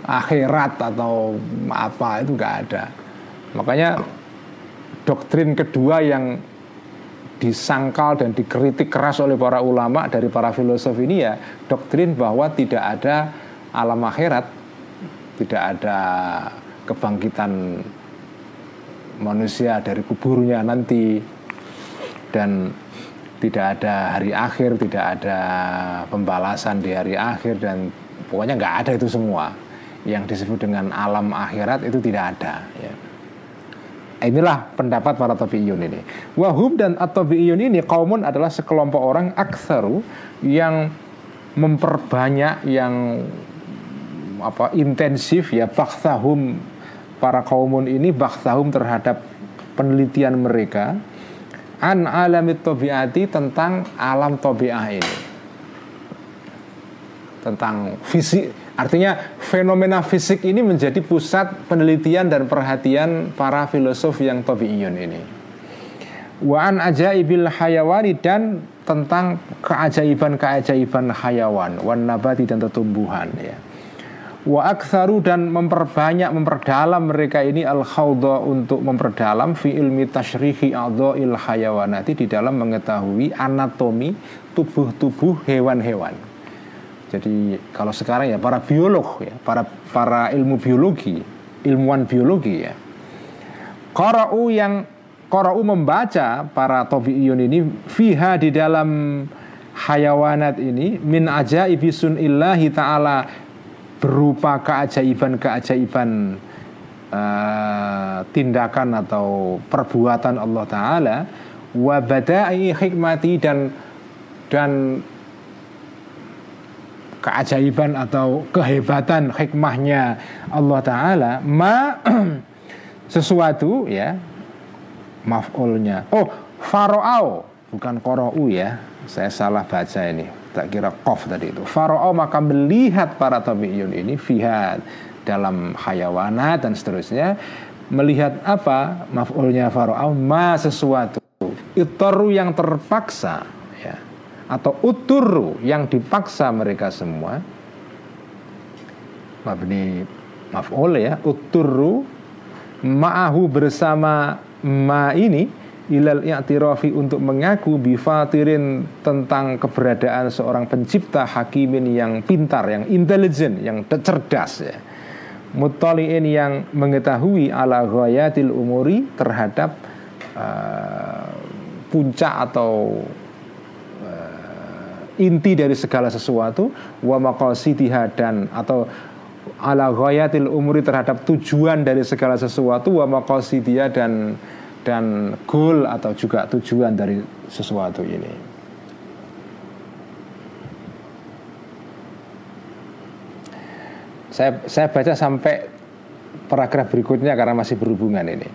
akhirat atau apa itu nggak ada. Makanya doktrin kedua yang disangkal dan dikritik keras oleh para ulama dari para filosof ini ya doktrin bahwa tidak ada alam akhirat, tidak ada kebangkitan manusia dari kuburnya nanti dan tidak ada hari akhir, tidak ada pembalasan di hari akhir dan pokoknya nggak ada itu semua yang disebut dengan alam akhirat itu tidak ada. Ya. Inilah pendapat para tabi'iyun ini. Wahub dan at-tabi'iyun ini kaumun adalah sekelompok orang aksaru yang memperbanyak yang apa intensif ya baktahum para kaumun ini baktahum terhadap penelitian mereka an alamit tobiati tentang alam tobiah ini. Tentang fisik artinya fenomena fisik ini menjadi pusat penelitian dan perhatian para filosof yang tobiiyun ini. Wa an ajaibil hayawani dan tentang keajaiban-keajaiban hayawan wan nabati dan tumbuhan ya wa aktsaru dan memperbanyak memperdalam mereka ini al khawda untuk memperdalam fi ilmi tasyrihi adzail hayawanati di dalam mengetahui anatomi tubuh-tubuh hewan-hewan. Jadi kalau sekarang ya para biolog ya, para para ilmu biologi, ilmuwan biologi ya. Qara'u yang qara'u membaca para tabi'iyun ini fiha di dalam hayawanat ini min ajaibi sunillahi ta'ala berupa keajaiban-keajaiban uh, tindakan atau perbuatan Allah Taala wa badai hikmati dan dan keajaiban atau kehebatan hikmahnya Allah Taala ma sesuatu ya maf'ulnya. Oh faro'au bukan korou ya. Saya salah baca ini tak kira kof tadi itu. Faraoh maka melihat para tabi'iyun ini fihat dalam hayawana dan seterusnya melihat apa maf'ulnya Faraoh ma sesuatu. Itoru yang terpaksa ya atau uturu yang dipaksa mereka semua mabni maf'ul ya uturu ma'ahu bersama ma ini ilal i'tirafi untuk mengaku bifatirin tentang keberadaan seorang pencipta hakimin yang pintar, yang intelijen, yang cerdas ya. Mutaliin yang mengetahui ala ghayatil umuri terhadap uh, puncak atau uh, inti dari segala sesuatu wa maqasidiha dan atau ala ghayatil umuri terhadap tujuan dari segala sesuatu wa maqasidiha dan dan goal atau juga tujuan dari sesuatu ini. Saya saya baca sampai paragraf berikutnya karena masih berhubungan ini.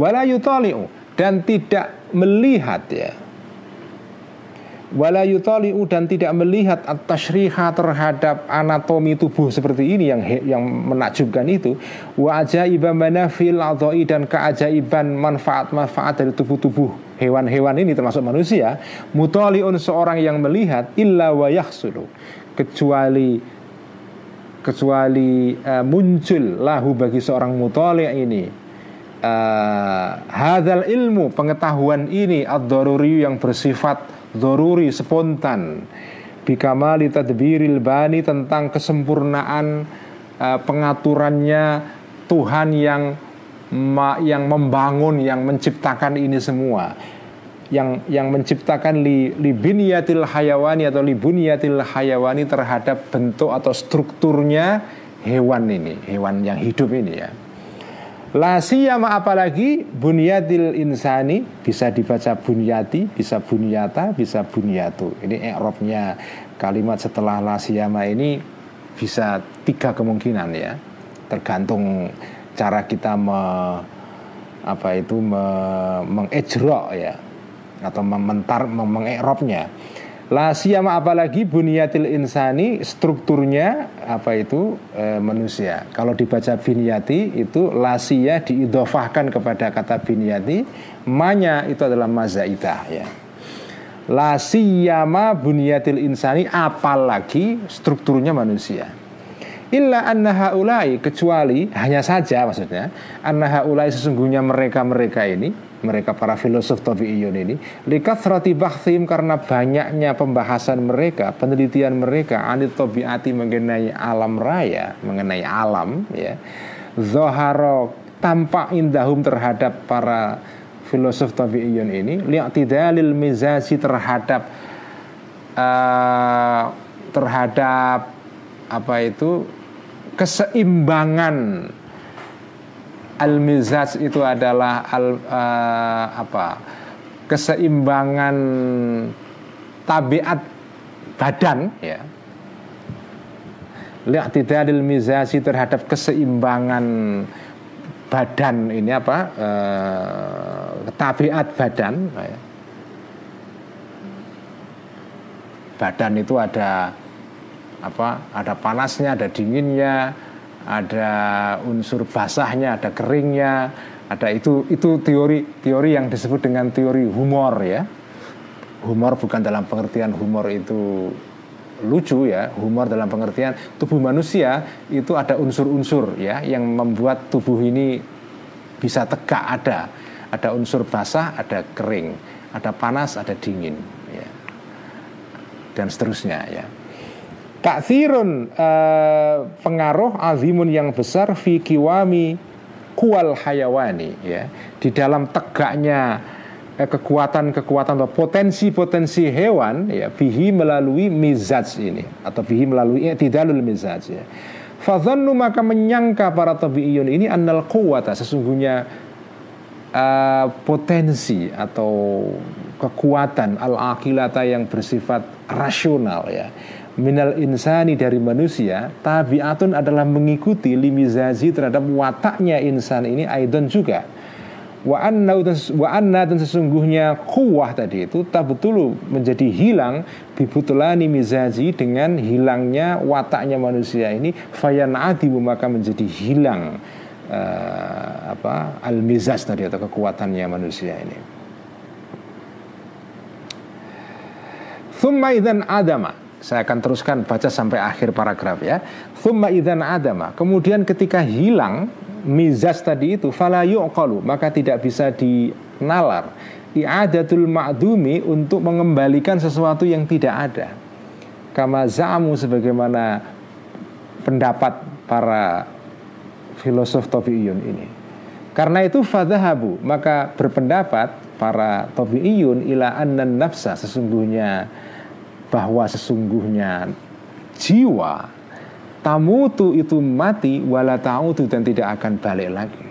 Wala yutali'u dan tidak melihat ya wala yutali'u dan tidak melihat at-tashriha terhadap anatomi tubuh seperti ini yang yang menakjubkan itu. Wa ajaiba manafil adhai dan keajaiban manfaat-manfaat dari tubuh-tubuh hewan-hewan ini termasuk manusia mutali'un seorang yang melihat illa wa yahsulu. Kecuali kecuali uh, muncul lahu bagi seorang mutali' ini. Uh, hadal ilmu pengetahuan ini ad-daruri yang bersifat doruri spontan. Bikamali tadbiril bani tentang kesempurnaan uh, pengaturannya Tuhan yang ma, yang membangun yang menciptakan ini semua. Yang yang menciptakan li, li biniyatil hayawani atau li buniyatil hayawani terhadap bentuk atau strukturnya hewan ini hewan yang hidup ini ya La siyama apalagi bunyatil insani bisa dibaca bunyati, bisa bunyata, bisa bunyatu. Ini i'rabnya kalimat setelah la siyama ini bisa tiga kemungkinan ya. Tergantung cara kita me, apa itu me, mengejro ya atau mementar mengekrobnya. La siyama apalagi bunyatil insani strukturnya apa itu e, manusia. Kalau dibaca binyati itu lasia diidofahkan kepada kata binyati, manya itu adalah mazaidah ya. La siyama bunyatil insani apalagi strukturnya manusia. Illa anna haulai kecuali hanya saja maksudnya anna haulai sesungguhnya mereka-mereka ini mereka para filosof tabi'iyun ini roti bakhthim karena banyaknya pembahasan mereka penelitian mereka anit tabiati mengenai alam raya mengenai alam ya zoharo tampak indahum terhadap para filosof tabi'iyun ini li'tidalil mizazi terhadap uh, terhadap apa itu keseimbangan al-mizaj itu adalah al uh, apa? Keseimbangan tabiat badan. Ya. Li'tidalil mizaji terhadap keseimbangan badan ini apa? Uh, tabiat badan. Ya. badan itu ada apa? Ada panasnya ada dinginnya ada unsur basahnya ada keringnya ada itu itu teori teori yang disebut dengan teori humor ya. Humor bukan dalam pengertian humor itu lucu ya. Humor dalam pengertian tubuh manusia itu ada unsur-unsur ya yang membuat tubuh ini bisa tegak. Ada ada unsur basah ada kering. Ada panas ada dingin ya. Dan seterusnya ya Kathirun uh, pengaruh azimun yang besar fi kiwami kual hayawani ya di dalam tegaknya eh, kekuatan-kekuatan atau potensi-potensi hewan ya bihi melalui mizaj ini atau bihi melalui i'tidalul mizaj ya. Fadhannu maka menyangka para tabi'iyun ini annal quwata sesungguhnya uh, potensi atau kekuatan al-aqilata yang bersifat rasional ya minal insani dari manusia tabiatun adalah mengikuti limizazi terhadap wataknya insan ini aidon juga. Wa anna wa anna dan sesungguhnya kuwah tadi itu tak betul menjadi hilang bibutulani mizaji dengan hilangnya wataknya manusia ini fayan adimu maka menjadi hilang uh, apa al mizaz tadi atau kekuatannya manusia ini. Thumma idan adama saya akan teruskan baca sampai akhir paragraf ya. Thumma idzan adama. Kemudian ketika hilang mizas tadi itu fala yuqalu, maka tidak bisa dinalar. I'adatul ma'dumi untuk mengembalikan sesuatu yang tidak ada. Kama za'amu sebagaimana pendapat para filosof tabi'iyun ini. Karena itu fadhahabu, maka berpendapat para tabi'iyun ila annan nafsa sesungguhnya bahwa sesungguhnya jiwa tamutu itu mati wala ta'udu dan tidak akan balik lagi.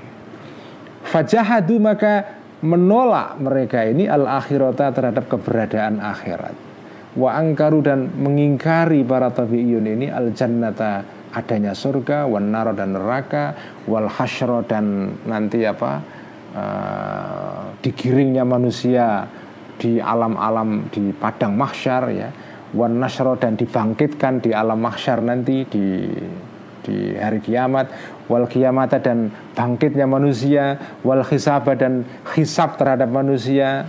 Fajahadu maka menolak mereka ini al akhirata terhadap keberadaan akhirat. Wa angkaru dan mengingkari para tabi'iyun ini al jannata adanya surga, wan naro dan neraka, wal hasyro dan nanti apa uh, digiringnya manusia di alam-alam di padang mahsyar ya wan nasro dan dibangkitkan di alam mahsyar nanti di di hari kiamat. Wal kiamata dan bangkitnya manusia. Wal hisaba dan hisab terhadap manusia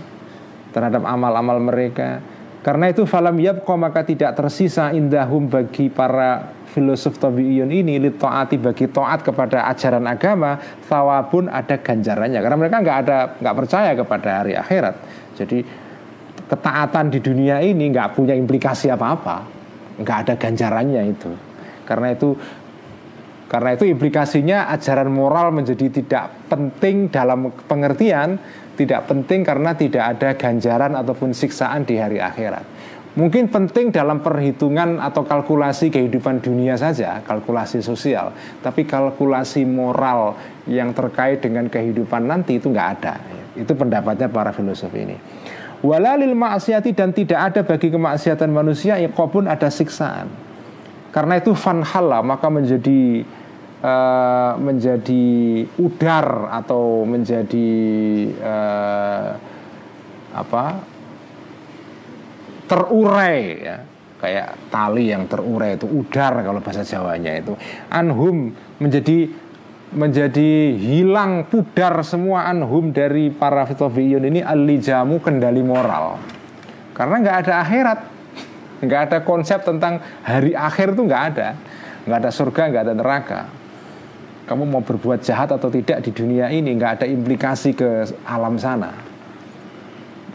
terhadap amal-amal mereka. Karena itu falam yabqa maka tidak tersisa indahum bagi para filosof tabi'iyun ini li taati bagi taat kepada ajaran agama thawabun ada ganjarannya. Karena mereka nggak ada nggak percaya kepada hari akhirat. Jadi ketaatan di dunia ini nggak punya implikasi apa-apa, nggak ada ganjarannya itu. Karena itu karena itu implikasinya ajaran moral menjadi tidak penting dalam pengertian tidak penting karena tidak ada ganjaran ataupun siksaan di hari akhirat. Mungkin penting dalam perhitungan atau kalkulasi kehidupan dunia saja, kalkulasi sosial. Tapi kalkulasi moral yang terkait dengan kehidupan nanti itu nggak ada. Itu pendapatnya para filosof ini. Walalil maksiati dan tidak ada bagi kemaksiatan manusia pun ada siksaan. Karena itu fanhala maka menjadi uh, menjadi udar atau menjadi uh, apa? Terurai ya. Kayak tali yang terurai itu udar kalau bahasa Jawanya itu. Anhum menjadi menjadi hilang pudar semua anhum dari para fitofiyun ini alijamu kendali moral. Karena nggak ada akhirat. Nggak ada konsep tentang hari akhir itu nggak ada. Nggak ada surga nggak ada neraka. Kamu mau berbuat jahat atau tidak di dunia ini nggak ada implikasi ke alam sana.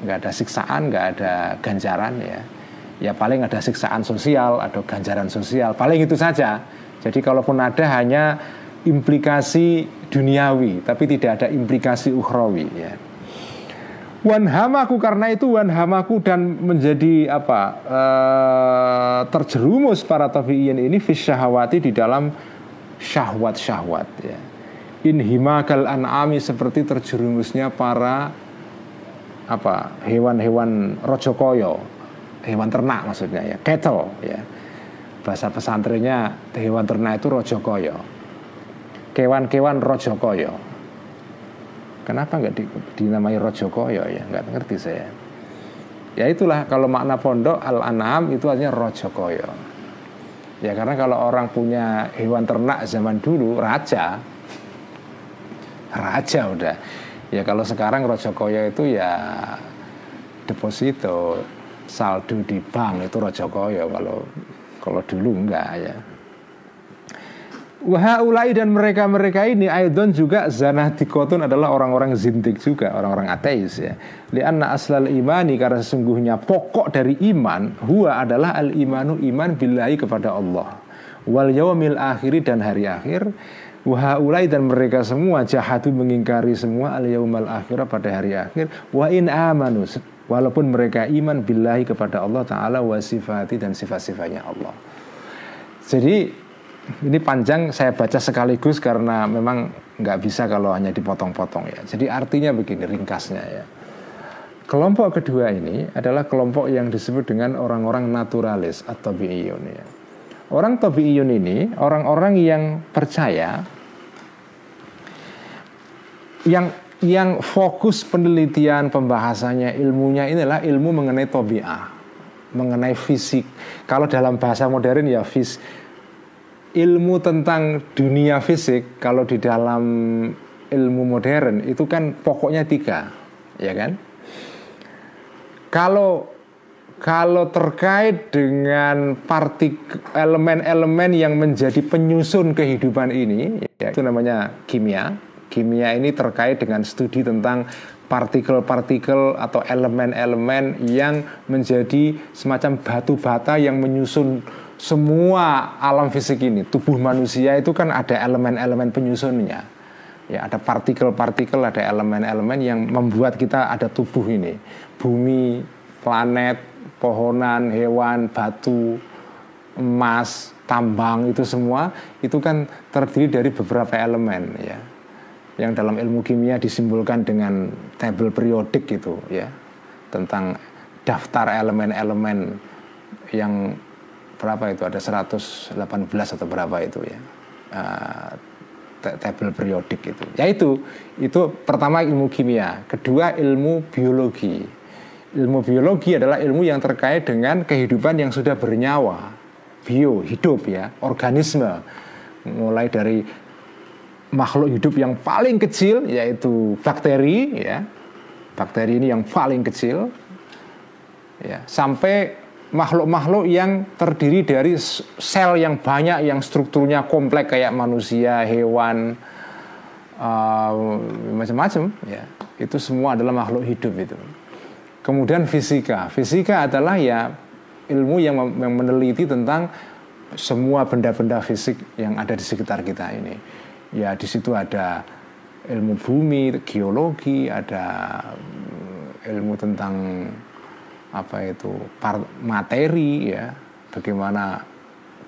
Nggak ada siksaan, nggak ada ganjaran ya. Ya paling ada siksaan sosial, ada ganjaran sosial, paling itu saja. Jadi kalaupun ada hanya implikasi duniawi, tapi tidak ada implikasi ukhrawi ya. Wanhamaku karena itu wanhamaku dan menjadi apa e, terjerumus para tafiin ini fisyahawati di dalam syahwat-syahwat ya. Inhimakal an'ami seperti terjerumusnya para apa hewan-hewan rojokoyo hewan ternak maksudnya ya cattle ya bahasa pesantrennya hewan ternak itu rojokoyo kewan-kewan rojokoyo kenapa nggak di, dinamai rojokoyo ya? Nggak ngerti saya. Ya itulah kalau makna pondok al anam itu artinya rojokoyo ya karena kalau orang punya hewan ternak zaman dulu raja raja udah. Ya kalau sekarang Rojokoyo itu ya deposito saldo di bank itu Rojokoyo kalau kalau dulu enggak ya. Wahaulai dan mereka-mereka ini Aidon juga zanadikotun adalah orang-orang zintik juga Orang-orang ateis ya Lianna aslal imani karena sesungguhnya pokok dari iman Huwa adalah al-imanu iman billahi kepada Allah Wal yawmil akhiri dan hari akhir Wahaulai dan mereka semua jahatu mengingkari semua al yaumal akhirah pada hari akhir. Wa in amanu walaupun mereka iman billahi kepada Allah Taala wa sifati dan sifat-sifatnya Allah. Jadi ini panjang saya baca sekaligus karena memang nggak bisa kalau hanya dipotong-potong ya. Jadi artinya begini ringkasnya ya. Kelompok kedua ini adalah kelompok yang disebut dengan orang-orang naturalis atau bi'iyun ya. Orang tabi'iyun ini orang-orang yang percaya yang yang fokus penelitian pembahasannya ilmunya inilah ilmu mengenai tobiah, mengenai fisik. Kalau dalam bahasa modern ya fis ilmu tentang dunia fisik kalau di dalam ilmu modern itu kan pokoknya tiga, ya kan? Kalau kalau terkait dengan partik elemen-elemen yang menjadi penyusun kehidupan ini, ya, itu namanya kimia. Kimia ini terkait dengan studi tentang partikel-partikel atau elemen-elemen yang menjadi semacam batu bata yang menyusun semua alam fisik ini. Tubuh manusia itu kan ada elemen-elemen penyusunnya. Ya, ada partikel-partikel, ada elemen-elemen yang membuat kita ada tubuh ini. Bumi, planet, pohonan, hewan, batu, emas, tambang itu semua itu kan terdiri dari beberapa elemen ya. Yang dalam ilmu kimia disimbolkan dengan tabel periodik gitu ya. Tentang daftar elemen-elemen yang berapa itu ada 118 atau berapa itu ya. Uh, tabel periodik itu. Ya itu, itu pertama ilmu kimia, kedua ilmu biologi ilmu biologi adalah ilmu yang terkait dengan kehidupan yang sudah bernyawa, bio, hidup ya, organisme. Mulai dari makhluk hidup yang paling kecil yaitu bakteri ya. Bakteri ini yang paling kecil ya, sampai makhluk-makhluk yang terdiri dari sel yang banyak yang strukturnya kompleks kayak manusia, hewan, uh, macam-macam ya. Itu semua adalah makhluk hidup itu. Kemudian fisika. Fisika adalah ya ilmu yang, yang meneliti tentang semua benda-benda fisik yang ada di sekitar kita ini. Ya di situ ada ilmu bumi, geologi, ada mm, ilmu tentang apa itu materi ya, bagaimana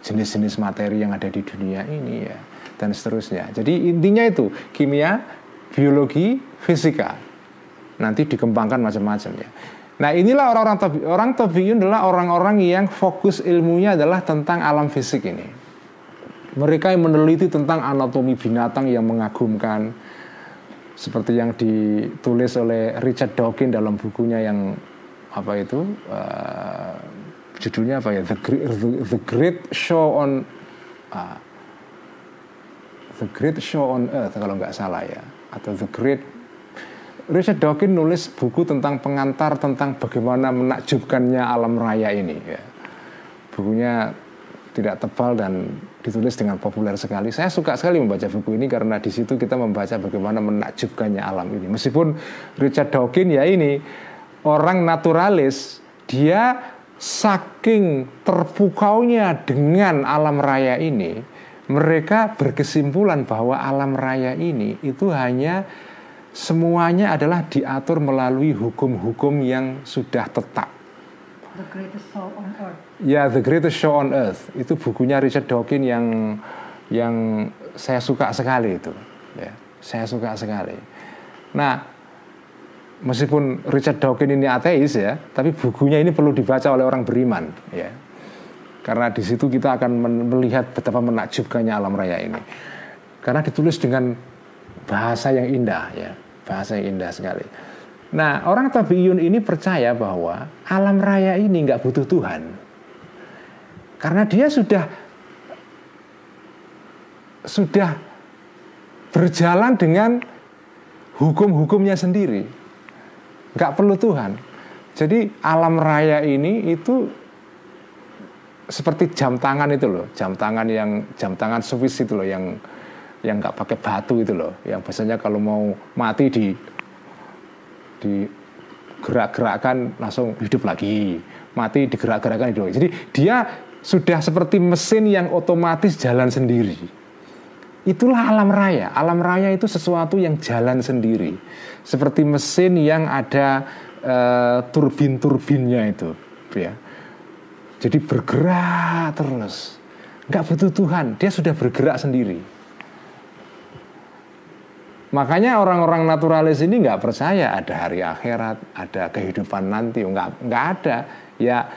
jenis-jenis materi yang ada di dunia ini ya dan seterusnya. Jadi intinya itu kimia, biologi, fisika. Nanti dikembangkan macam-macam ya. Nah inilah orang-orang tabi, orang tabiun adalah orang-orang yang fokus ilmunya adalah tentang alam fisik ini. Mereka yang meneliti tentang anatomi binatang yang mengagumkan, seperti yang ditulis oleh Richard Dawkins dalam bukunya yang apa itu uh, judulnya apa ya The Great, The, Great Show on uh, The Great Show on Earth kalau nggak salah ya atau The Great Richard Dawkins nulis buku tentang pengantar tentang bagaimana menakjubkannya alam raya ini ya. Bukunya tidak tebal dan ditulis dengan populer sekali. Saya suka sekali membaca buku ini karena di situ kita membaca bagaimana menakjubkannya alam ini. Meskipun Richard Dawkins ya ini orang naturalis, dia saking terpukaunya dengan alam raya ini, mereka berkesimpulan bahwa alam raya ini itu hanya semuanya adalah diatur melalui hukum-hukum yang sudah tetap. The Greatest Show on Earth. Ya, The Greatest Show on Earth itu bukunya Richard Dawkins yang yang saya suka sekali itu. Ya, saya suka sekali. Nah, meskipun Richard Dawkins ini ateis ya, tapi bukunya ini perlu dibaca oleh orang beriman. Ya, karena di situ kita akan melihat betapa menakjubkannya alam raya ini. Karena ditulis dengan bahasa yang indah ya, bahasa yang indah sekali. Nah, orang tabiun ini percaya bahwa alam raya ini nggak butuh Tuhan. Karena dia sudah sudah berjalan dengan hukum-hukumnya sendiri. Nggak perlu Tuhan. Jadi alam raya ini itu seperti jam tangan itu loh, jam tangan yang jam tangan Swiss itu loh yang yang nggak pakai batu itu loh, yang biasanya kalau mau mati di di gerak-gerakkan langsung hidup lagi, mati digerak-gerakkan hidup lagi. Jadi dia sudah seperti mesin yang otomatis jalan sendiri. Itulah alam raya. Alam raya itu sesuatu yang jalan sendiri, seperti mesin yang ada uh, turbin-turbinnya itu, ya jadi bergerak terus. Nggak butuh Tuhan, dia sudah bergerak sendiri. Makanya orang-orang naturalis ini nggak percaya ada hari akhirat, ada kehidupan nanti, nggak nggak ada. Ya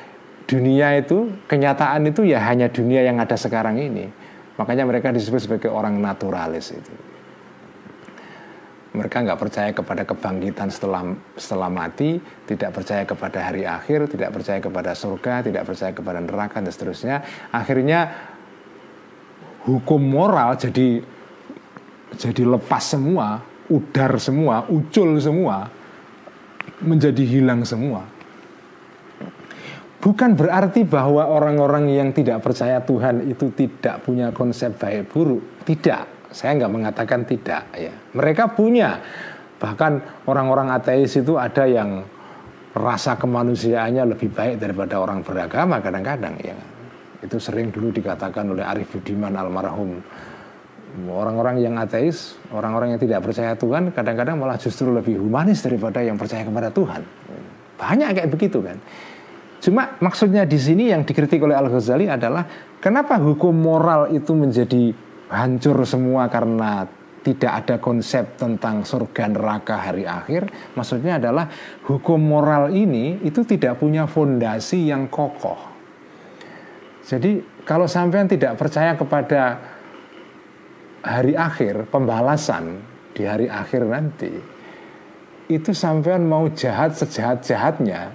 dunia itu, kenyataan itu ya hanya dunia yang ada sekarang ini. Makanya mereka disebut sebagai orang naturalis itu mereka nggak percaya kepada kebangkitan setelah setelah mati, tidak percaya kepada hari akhir, tidak percaya kepada surga, tidak percaya kepada neraka dan seterusnya. Akhirnya hukum moral jadi jadi lepas semua, udar semua, ucul semua, menjadi hilang semua. Bukan berarti bahwa orang-orang yang tidak percaya Tuhan itu tidak punya konsep baik buruk, tidak saya nggak mengatakan tidak ya. Mereka punya. Bahkan orang-orang ateis itu ada yang rasa kemanusiaannya lebih baik daripada orang beragama kadang-kadang ya. Itu sering dulu dikatakan oleh Arif Budiman almarhum. Orang-orang yang ateis, orang-orang yang tidak percaya Tuhan kadang-kadang malah justru lebih humanis daripada yang percaya kepada Tuhan. Banyak kayak begitu kan. Cuma maksudnya di sini yang dikritik oleh Al Ghazali adalah kenapa hukum moral itu menjadi hancur semua karena tidak ada konsep tentang surga neraka hari akhir? Maksudnya adalah hukum moral ini itu tidak punya fondasi yang kokoh. Jadi kalau sampean tidak percaya kepada hari akhir pembalasan di hari akhir nanti itu sampean mau jahat sejahat jahatnya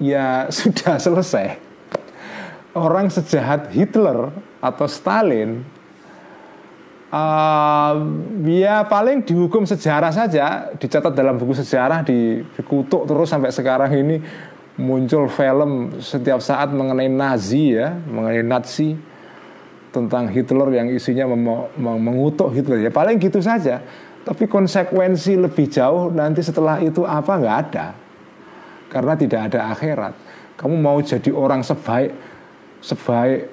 ya sudah selesai. Orang sejahat Hitler atau Stalin uh, ya paling dihukum sejarah saja dicatat dalam buku sejarah di, dikutuk terus sampai sekarang ini muncul film setiap saat mengenai Nazi ya mengenai Nazi tentang Hitler yang isinya mengutuk Hitler. Ya paling gitu saja. Tapi konsekuensi lebih jauh nanti setelah itu apa? Nggak ada karena tidak ada akhirat kamu mau jadi orang sebaik sebaik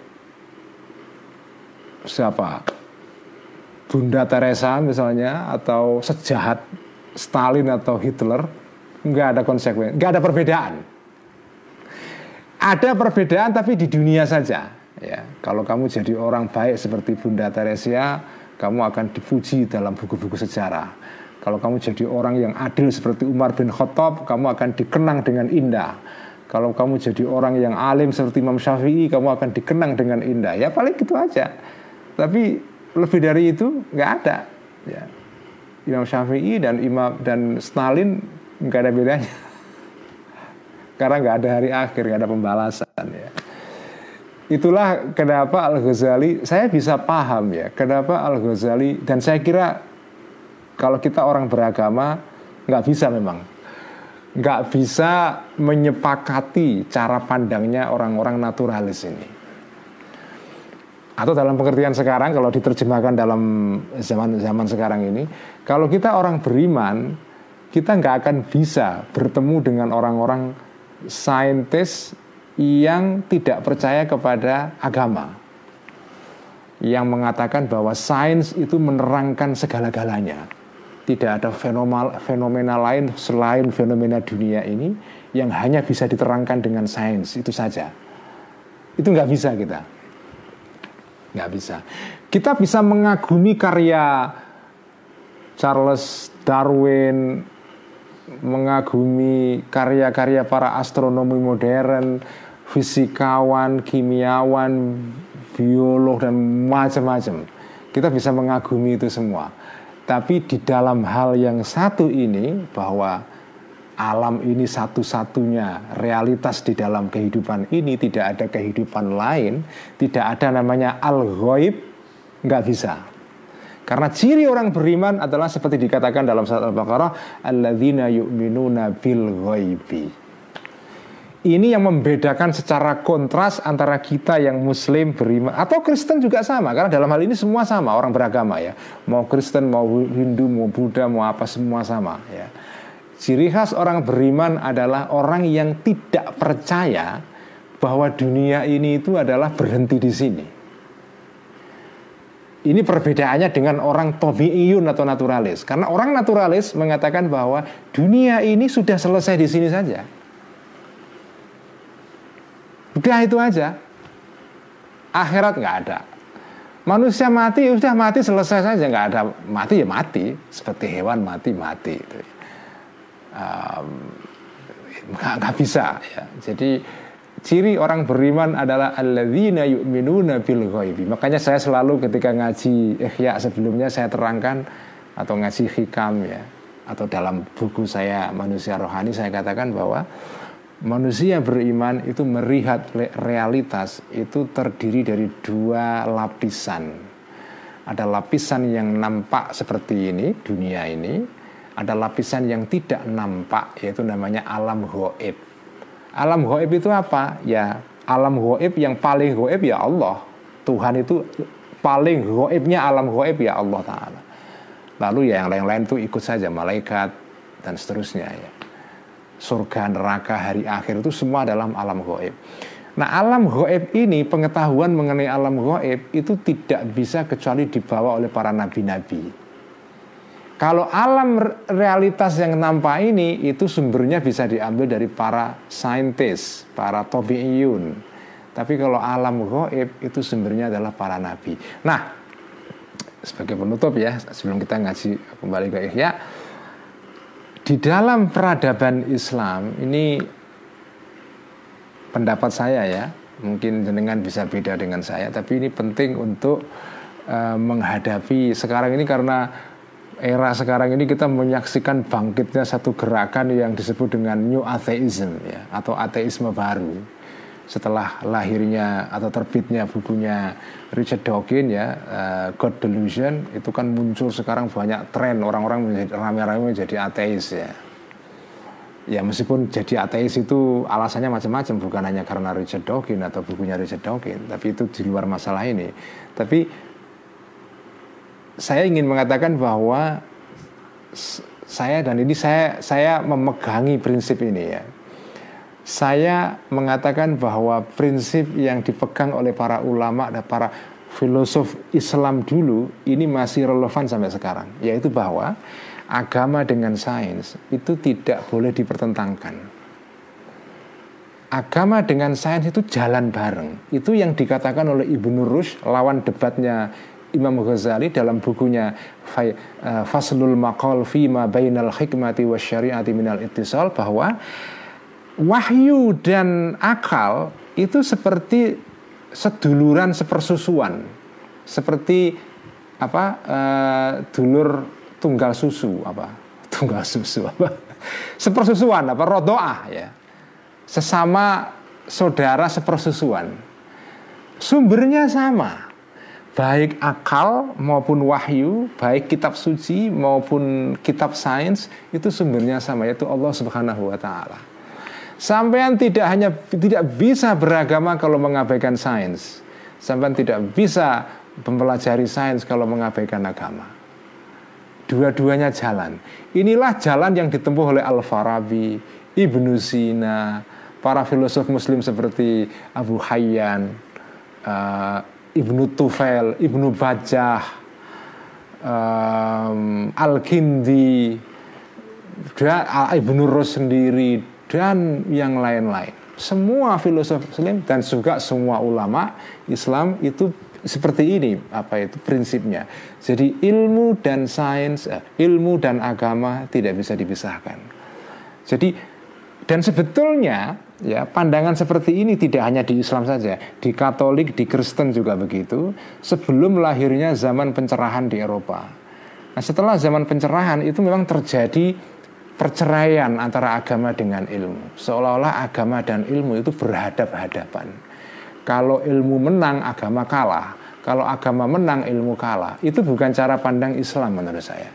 siapa Bunda Teresa misalnya atau sejahat Stalin atau Hitler nggak ada konsekuensi, nggak ada perbedaan. ada perbedaan tapi di dunia saja. Ya, kalau kamu jadi orang baik seperti Bunda Teresia, kamu akan dipuji dalam buku-buku sejarah. Kalau kamu jadi orang yang adil seperti Umar bin Khattab, kamu akan dikenang dengan indah. Kalau kamu jadi orang yang alim seperti Imam Syafi'i, kamu akan dikenang dengan indah. Ya paling gitu aja. Tapi lebih dari itu nggak ada. Ya. Imam Syafi'i dan Imam dan Stalin nggak ada bedanya. Karena nggak ada hari akhir, nggak ada pembalasan. Ya. Itulah kenapa Al Ghazali saya bisa paham ya. Kenapa Al Ghazali dan saya kira kalau kita orang beragama nggak bisa memang. Nggak bisa menyepakati cara pandangnya orang-orang naturalis ini. Atau dalam pengertian sekarang kalau diterjemahkan dalam zaman zaman sekarang ini kalau kita orang beriman kita nggak akan bisa bertemu dengan orang-orang saintis yang tidak percaya kepada agama. Yang mengatakan bahwa sains itu menerangkan segala-galanya tidak ada fenomena, fenomena lain selain fenomena dunia ini yang hanya bisa diterangkan dengan sains itu saja. Itu nggak bisa kita. Nggak bisa. Kita bisa mengagumi karya Charles Darwin mengagumi karya-karya para astronomi modern fisikawan kimiawan biolog dan macam-macam. Kita bisa mengagumi itu semua tapi di dalam hal yang satu ini bahwa alam ini satu-satunya realitas di dalam kehidupan ini tidak ada kehidupan lain, tidak ada namanya al-ghaib, nggak bisa. Karena ciri orang beriman adalah seperti dikatakan dalam surat Al-Baqarah, alladzina yu'minuna bil ghaibi ini yang membedakan secara kontras antara kita yang muslim beriman. Atau Kristen juga sama karena dalam hal ini semua sama orang beragama ya. Mau Kristen mau Hindu mau Buddha mau apa semua sama ya. Ciri khas orang beriman adalah orang yang tidak percaya bahwa dunia ini itu adalah berhenti di sini. Ini perbedaannya dengan orang tobi'iyun atau naturalis. Karena orang naturalis mengatakan bahwa dunia ini sudah selesai di sini saja Udah itu aja. Akhirat nggak ada. Manusia mati, ya udah mati selesai saja nggak ada mati ya mati seperti hewan mati mati. Um, nggak bisa ya. Jadi ciri orang beriman adalah alladzina yu'minuna bil ghaibi. Makanya saya selalu ketika ngaji ihya sebelumnya saya terangkan atau ngaji hikam ya atau dalam buku saya manusia rohani saya katakan bahwa manusia beriman itu melihat realitas itu terdiri dari dua lapisan. Ada lapisan yang nampak seperti ini, dunia ini. Ada lapisan yang tidak nampak, yaitu namanya alam goib. Alam goib itu apa? Ya, alam goib yang paling goib ya Allah. Tuhan itu paling goibnya alam goib ya Allah Ta'ala. Lalu ya yang lain-lain itu ikut saja, malaikat dan seterusnya ya surga, neraka, hari akhir itu semua dalam alam goib. Nah alam goib ini pengetahuan mengenai alam goib itu tidak bisa kecuali dibawa oleh para nabi-nabi. Kalau alam realitas yang nampak ini itu sumbernya bisa diambil dari para saintis, para tobi'iyun. Tapi kalau alam goib itu sumbernya adalah para nabi. Nah, sebagai penutup ya, sebelum kita ngaji kembali ke Ihya, di dalam peradaban Islam ini pendapat saya ya, mungkin jenengan bisa beda dengan saya, tapi ini penting untuk uh, menghadapi sekarang ini karena era sekarang ini kita menyaksikan bangkitnya satu gerakan yang disebut dengan new atheism ya atau ateisme baru setelah lahirnya atau terbitnya bukunya Richard Dawkins ya uh, God Delusion itu kan muncul sekarang banyak tren. Orang-orang menjadi rame-rame menjadi ateis ya. Ya meskipun jadi ateis itu alasannya macam-macam bukan hanya karena Richard Dawkins atau bukunya Richard Dawkins tapi itu di luar masalah ini. Tapi saya ingin mengatakan bahwa saya dan ini saya saya memegangi prinsip ini ya saya mengatakan bahwa prinsip yang dipegang oleh para ulama dan para filosof Islam dulu ini masih relevan sampai sekarang, yaitu bahwa agama dengan sains itu tidak boleh dipertentangkan. agama dengan sains itu jalan bareng. Itu yang dikatakan oleh Ibnu Rushd lawan debatnya Imam Ghazali dalam bukunya eh, Faslul Maqal Fima Bainal Hikmati wa Syariati Minal Ittisal bahwa wahyu dan akal itu seperti seduluran sepersusuan. Seperti apa uh, dulur tunggal susu apa? Tunggal susu apa? Sepersusuan apa? Rodoah ya. Sesama saudara sepersusuan. Sumbernya sama. Baik akal maupun wahyu, baik kitab suci maupun kitab sains itu sumbernya sama yaitu Allah Subhanahu wa taala. Sampean tidak hanya tidak bisa beragama kalau mengabaikan sains. Sampean tidak bisa mempelajari sains kalau mengabaikan agama. Dua-duanya jalan. Inilah jalan yang ditempuh oleh Al-Farabi, Ibnu Sina, para filosof muslim seperti Abu Hayyan, uh, Ibnu Tufail, Ibnu Bajah, um, Al-Kindi, Ibnu Rus sendiri, dan yang lain-lain. Semua filosof Muslim dan juga semua ulama Islam itu seperti ini apa itu prinsipnya. Jadi ilmu dan sains, eh, ilmu dan agama tidak bisa dipisahkan. Jadi dan sebetulnya ya pandangan seperti ini tidak hanya di Islam saja, di Katolik, di Kristen juga begitu. Sebelum lahirnya zaman pencerahan di Eropa. Nah, setelah zaman pencerahan itu memang terjadi perceraian antara agama dengan ilmu. Seolah-olah agama dan ilmu itu berhadap-hadapan. Kalau ilmu menang, agama kalah. Kalau agama menang, ilmu kalah. Itu bukan cara pandang Islam menurut saya.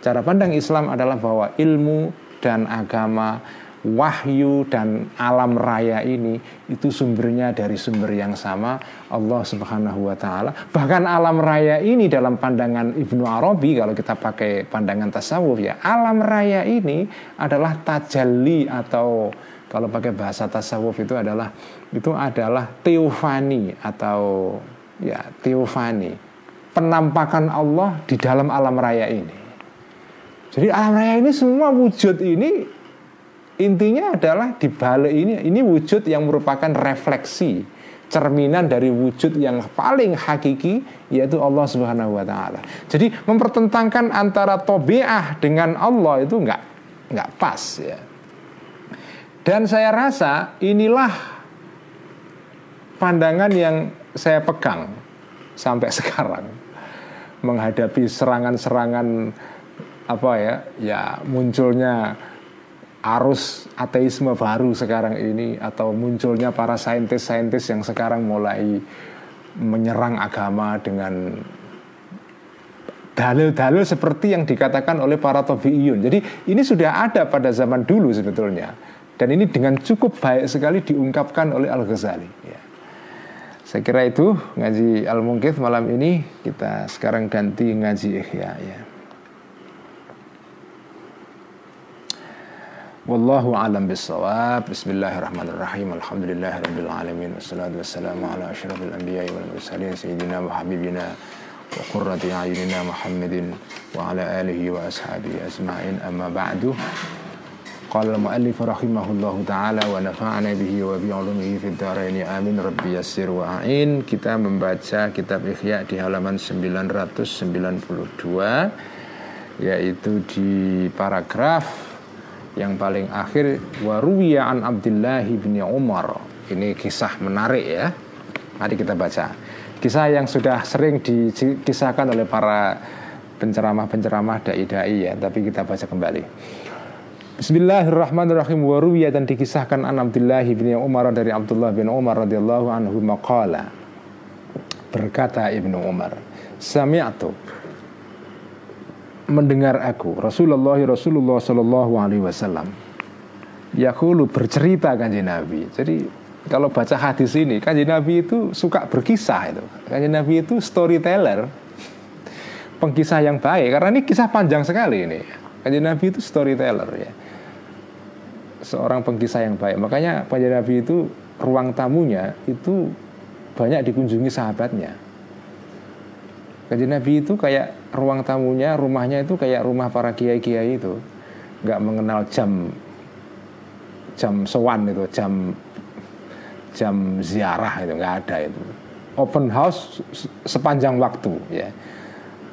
Cara pandang Islam adalah bahwa ilmu dan agama wahyu dan alam raya ini itu sumbernya dari sumber yang sama Allah Subhanahu wa taala. Bahkan alam raya ini dalam pandangan Ibnu Arabi kalau kita pakai pandangan tasawuf ya, alam raya ini adalah tajalli atau kalau pakai bahasa tasawuf itu adalah itu adalah teofani atau ya teofani penampakan Allah di dalam alam raya ini. Jadi alam raya ini semua wujud ini Intinya adalah di balik ini ini wujud yang merupakan refleksi cerminan dari wujud yang paling hakiki yaitu Allah Subhanahu wa taala. Jadi mempertentangkan antara tobiah dengan Allah itu enggak enggak pas ya. Dan saya rasa inilah pandangan yang saya pegang sampai sekarang menghadapi serangan-serangan apa ya ya munculnya arus ateisme baru sekarang ini atau munculnya para saintis-saintis yang sekarang mulai menyerang agama dengan dalil-dalil seperti yang dikatakan oleh para tabi'iyun. Jadi ini sudah ada pada zaman dulu sebetulnya. Dan ini dengan cukup baik sekali diungkapkan oleh Al-Ghazali. Ya. Saya kira itu ngaji Al-Mungkith malam ini. Kita sekarang ganti ngaji Ihya ya. Wallahu alam bisawab. Bismillahirrahmanirrahim. Alhamdulillahirabbil alamin. Wassalatu wassalamu ala asyrafil anbiya'i wal mursalin sayyidina wa habibina wa qurrati a'yunina Muhammadin wa ala alihi wa ashabihi ajma'in. Amma ba'du. Qala al-muallif rahimahullahu taala wa nafa'ana bihi wa bi 'ulumihi fid dharain. Amin. Rabbi yassir. Kita membaca kitab Ihya di halaman 992 yaitu di paragraf yang paling akhir waruwiya an Abdullah bin Umar. Ini kisah menarik ya. Mari kita baca. Kisah yang sudah sering dikisahkan oleh para penceramah-penceramah dai-dai ya, tapi kita baca kembali. Bismillahirrahmanirrahim waruwiya dan dikisahkan an Abdullah bin Umar dari Abdullah bin Umar radhiyallahu anhu maqala. Berkata Ibnu Umar, Sami'tu mendengar aku Rasulullah Rasulullah Shallallahu Alaihi Wasallam Yakulu bercerita kanji Nabi. Jadi kalau baca hadis ini kanji Nabi itu suka berkisah itu. Kanji Nabi itu storyteller pengkisah yang baik. Karena ini kisah panjang sekali ini. Kanji Nabi itu storyteller ya. Seorang pengkisah yang baik. Makanya kanji Nabi itu ruang tamunya itu banyak dikunjungi sahabatnya Kanjeng Nabi itu kayak ruang tamunya, rumahnya itu kayak rumah para kiai-kiai itu. Nggak mengenal jam jam sowan itu, jam jam ziarah itu nggak ada itu open house sepanjang waktu ya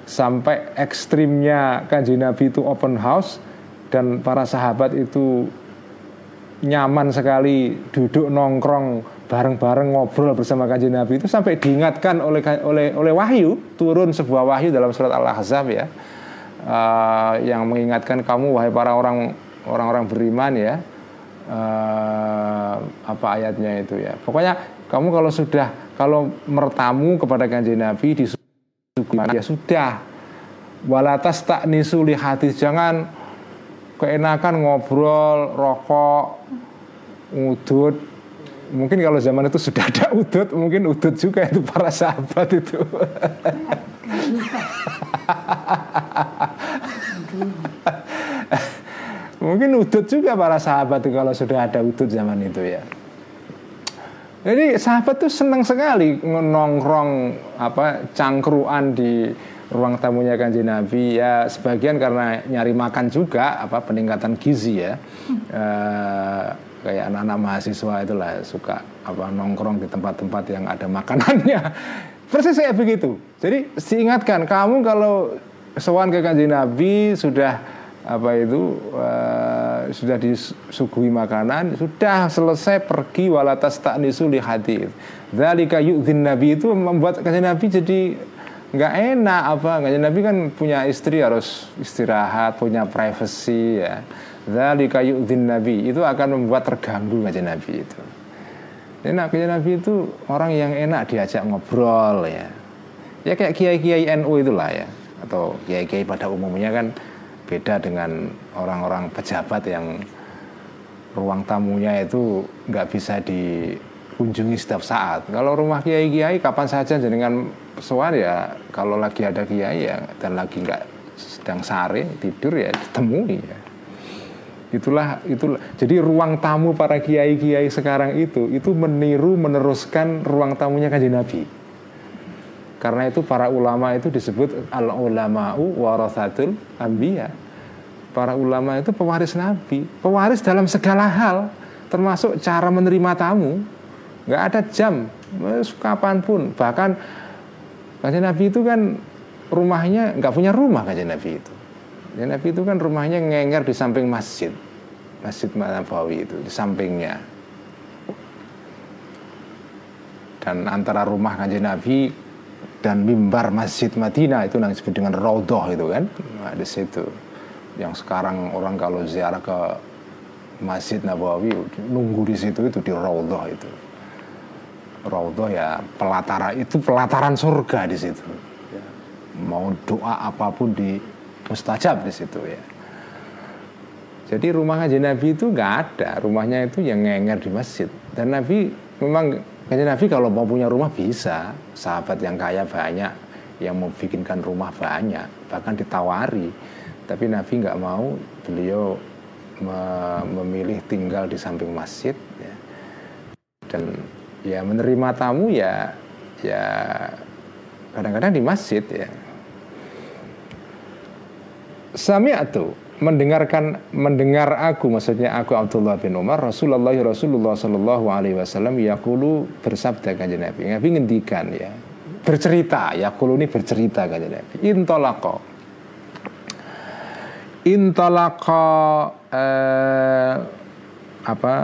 sampai ekstrimnya kanji Nabi itu open house dan para sahabat itu nyaman sekali duduk nongkrong bareng-bareng ngobrol bersama kanji Nabi itu sampai diingatkan oleh oleh oleh wahyu turun sebuah wahyu dalam surat Al-Ahzab ya. Uh, yang mengingatkan kamu wahai para orang orang-orang beriman ya. Uh, apa ayatnya itu ya. Pokoknya kamu kalau sudah kalau mertamu kepada kanjeng Nabi di ya sudah. Walatas tak nisuli hati jangan keenakan ngobrol rokok udut mungkin kalau zaman itu sudah ada udut mungkin udut juga itu para sahabat itu. Mungkin udut juga para sahabat itu kalau sudah ada udut zaman itu ya. Jadi sahabat tuh senang sekali nongkrong apa cangkruan di ruang tamunya kanji Nabi. Ya sebagian karena nyari makan juga apa peningkatan gizi ya. E, kayak anak-anak mahasiswa itulah suka apa nongkrong di tempat-tempat yang ada makanannya. Persis kayak begitu. Jadi diingatkan kamu kalau sowan ke kanji Nabi sudah apa itu uh, sudah disuguhi makanan sudah selesai pergi walatas hadir Zalika yu'dhin Nabi itu membuat kanjeng Nabi jadi nggak enak apa. Kanjeng Nabi kan punya istri harus istirahat punya privacy ya Zalika yu'dhin Nabi itu akan membuat terganggu kanjeng Nabi itu enak kanjeng Nabi itu orang yang enak diajak ngobrol ya ya kayak kiai-kiai NU itulah ya atau kiai-kiai pada umumnya kan beda dengan orang-orang pejabat yang ruang tamunya itu nggak bisa dikunjungi setiap saat. Kalau rumah kiai-kiai kapan saja dengan soal ya kalau lagi ada kiai ya dan lagi nggak sedang sare tidur ya ditemui ya. Itulah itulah. Jadi ruang tamu para kiai-kiai sekarang itu itu meniru meneruskan ruang tamunya kanjeng Nabi. Karena itu para ulama itu disebut al ulama'u warasatul anbiya. Para ulama itu pewaris nabi, pewaris dalam segala hal, termasuk cara menerima tamu. Nggak ada jam, kapan pun. Bahkan kanjeng Nabi itu kan rumahnya nggak punya rumah kanjeng Nabi itu. Kanjeng Nabi itu kan rumahnya ngenger di samping masjid, masjid Nabawi itu di sampingnya. Dan antara rumah kanjeng Nabi dan mimbar Masjid Madinah itu yang disebut dengan Raudhah itu kan nah, di situ yang sekarang orang kalau ziarah ke Masjid Nabawi nunggu di situ itu di Raudhah itu Raudhah ya pelataran itu pelataran surga di situ ya. mau doa apa pun di mustajab di situ ya jadi rumah Haji Nabi itu nggak ada rumahnya itu yang ngenger di masjid dan Nabi memang Kanjeng Nabi kalau mau punya rumah bisa, sahabat yang kaya banyak, yang mau bikinkan rumah banyak, bahkan ditawari. Tapi Nabi nggak mau, beliau memilih tinggal di samping masjid. Ya. Dan ya menerima tamu ya, ya kadang-kadang di masjid ya. Sami'atu mendengarkan mendengar aku maksudnya aku Abdullah bin Umar Rasulullah Rasulullah Shallallahu Alaihi Wasallam yakulu bersabda kanjeng Nabi. Nabi ngendikan ya. Bercerita yakulu ini bercerita kanjeng Nabi. Intolako intolako eh, apa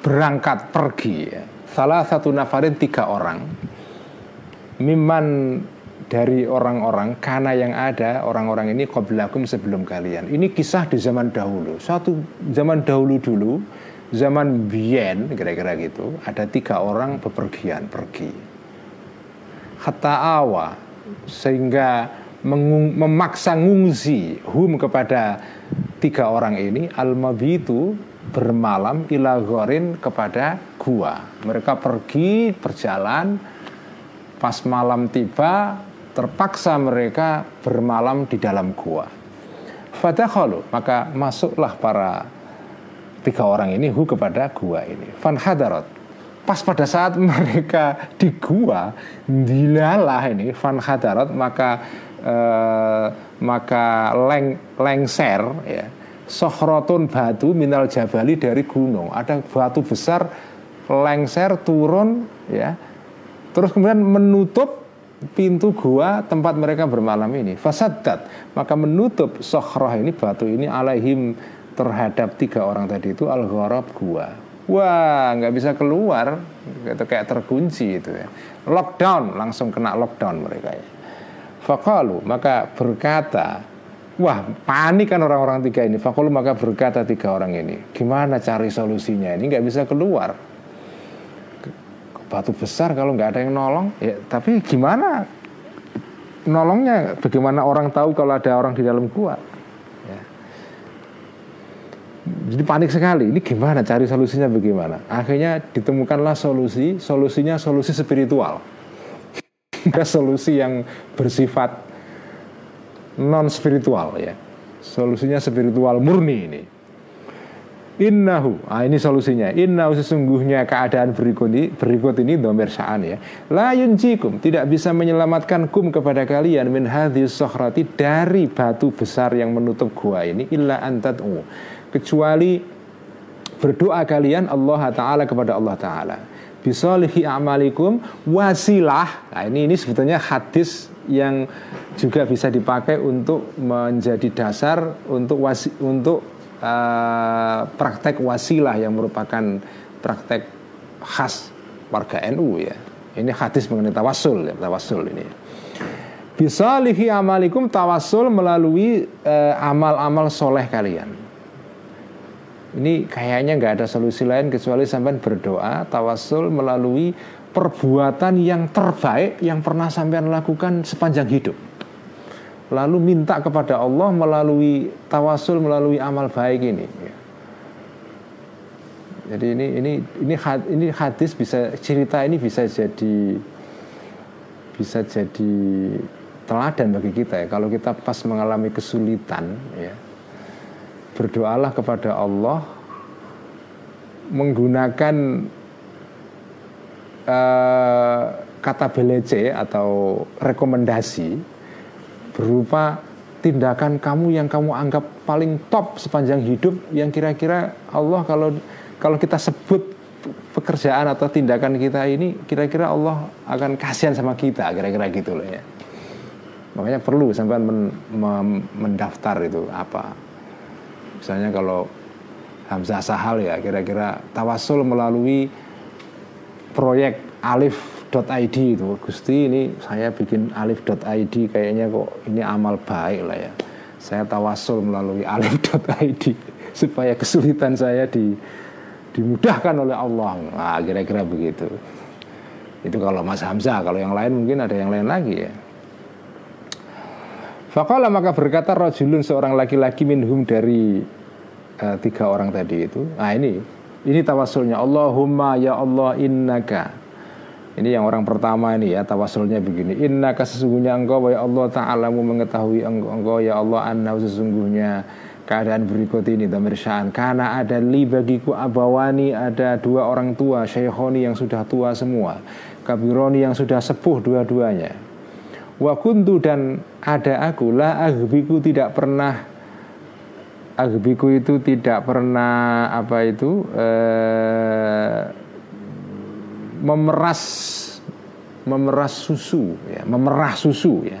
berangkat pergi ya. salah satu nafarin tiga orang. Miman dari orang-orang karena yang ada orang-orang ini qablakum sebelum kalian. Ini kisah di zaman dahulu. Satu zaman dahulu dulu, zaman Bien kira-kira gitu, ada tiga orang bepergian pergi. Hatta awa sehingga mengung, memaksa ngungsi hum kepada tiga orang ini al itu bermalam ila gorin kepada gua. Mereka pergi berjalan pas malam tiba terpaksa mereka bermalam di dalam gua. Fadakhalu, maka masuklah para tiga orang ini hu kepada gua ini. Fan hadarat. Pas pada saat mereka di gua, dilalah ini fan hadarat maka eh, maka leng, lengser ya sohrotun batu minal jabali dari gunung ada batu besar lengser turun ya terus kemudian menutup pintu gua tempat mereka bermalam ini. Fasadat. Maka menutup sohroh ini batu ini alaihim terhadap tiga orang tadi itu al gua. Wah nggak bisa keluar. Itu kayak terkunci itu ya. Lockdown langsung kena lockdown mereka ya. Fakalu maka berkata Wah panik kan orang-orang tiga ini. Fakalu maka berkata tiga orang ini Gimana cari solusinya? Ini nggak bisa keluar batu besar kalau nggak ada yang nolong ya tapi gimana? Nolongnya bagaimana orang tahu kalau ada orang di dalam gua? Ya. jadi panik sekali ini gimana cari solusinya bagaimana? Akhirnya ditemukanlah solusi solusinya solusi spiritual. Solusi yang bersifat non spiritual ya. Solusinya spiritual murni ini Innahu, ah ini solusinya. Innahu sesungguhnya keadaan berikut ini, berikut ini domir sya'an ya. La yunjikum, tidak bisa menyelamatkan kum kepada kalian min sohrati dari batu besar yang menutup gua ini illa antat'u. Kecuali berdoa kalian Allah Ta'ala kepada Allah Ta'ala. Bisolihi amalikum wasilah. Nah ini, ini sebetulnya hadis yang juga bisa dipakai untuk menjadi dasar untuk wasi, untuk uh, praktek wasilah yang merupakan praktek khas warga NU ya. Ini hadis mengenai tawasul ya, tawasul ini. Bisa lihi amalikum tawasul melalui uh, amal-amal soleh kalian. Ini kayaknya nggak ada solusi lain kecuali sampai berdoa tawasul melalui perbuatan yang terbaik yang pernah sampean lakukan sepanjang hidup lalu minta kepada Allah melalui tawasul melalui amal baik ini. Jadi ini ini ini ini hadis bisa cerita ini bisa jadi bisa jadi teladan bagi kita ya. Kalau kita pas mengalami kesulitan ya, berdoalah kepada Allah menggunakan uh, kata belece atau rekomendasi berupa tindakan kamu yang kamu anggap paling top sepanjang hidup yang kira-kira Allah kalau kalau kita sebut pekerjaan atau tindakan kita ini kira-kira Allah akan kasihan sama kita kira-kira gitu loh ya. Makanya perlu sampai men, men, mendaftar itu apa. Misalnya kalau Hamzah Sahal ya kira-kira tawasul melalui proyek Alif alif.id itu. Gusti ini saya bikin alif.id kayaknya kok ini amal baik lah ya. Saya tawasul melalui alif.id supaya kesulitan saya di dimudahkan oleh Allah. Nah kira-kira begitu. Itu kalau Mas Hamzah kalau yang lain mungkin ada yang lain lagi ya. Fakallah maka berkata rojulun seorang laki-laki minhum dari uh, tiga orang tadi itu. Nah ini ini tawasulnya. Allahumma ya Allah innaka ini yang orang pertama ini ya tawasulnya begini. Inna sesungguhnya engkau ya Allah ta'alamu mengetahui engkau, engkau ya Allah anna sesungguhnya keadaan berikut ini damir sya'an. Karena ada li bagiku abawani ada dua orang tua syekhoni yang sudah tua semua. Kabironi yang sudah sepuh dua-duanya. Wa kuntu dan ada aku la agbiku tidak pernah agbiku itu tidak pernah apa itu eh, memeras memeras susu ya, memerah susu ya.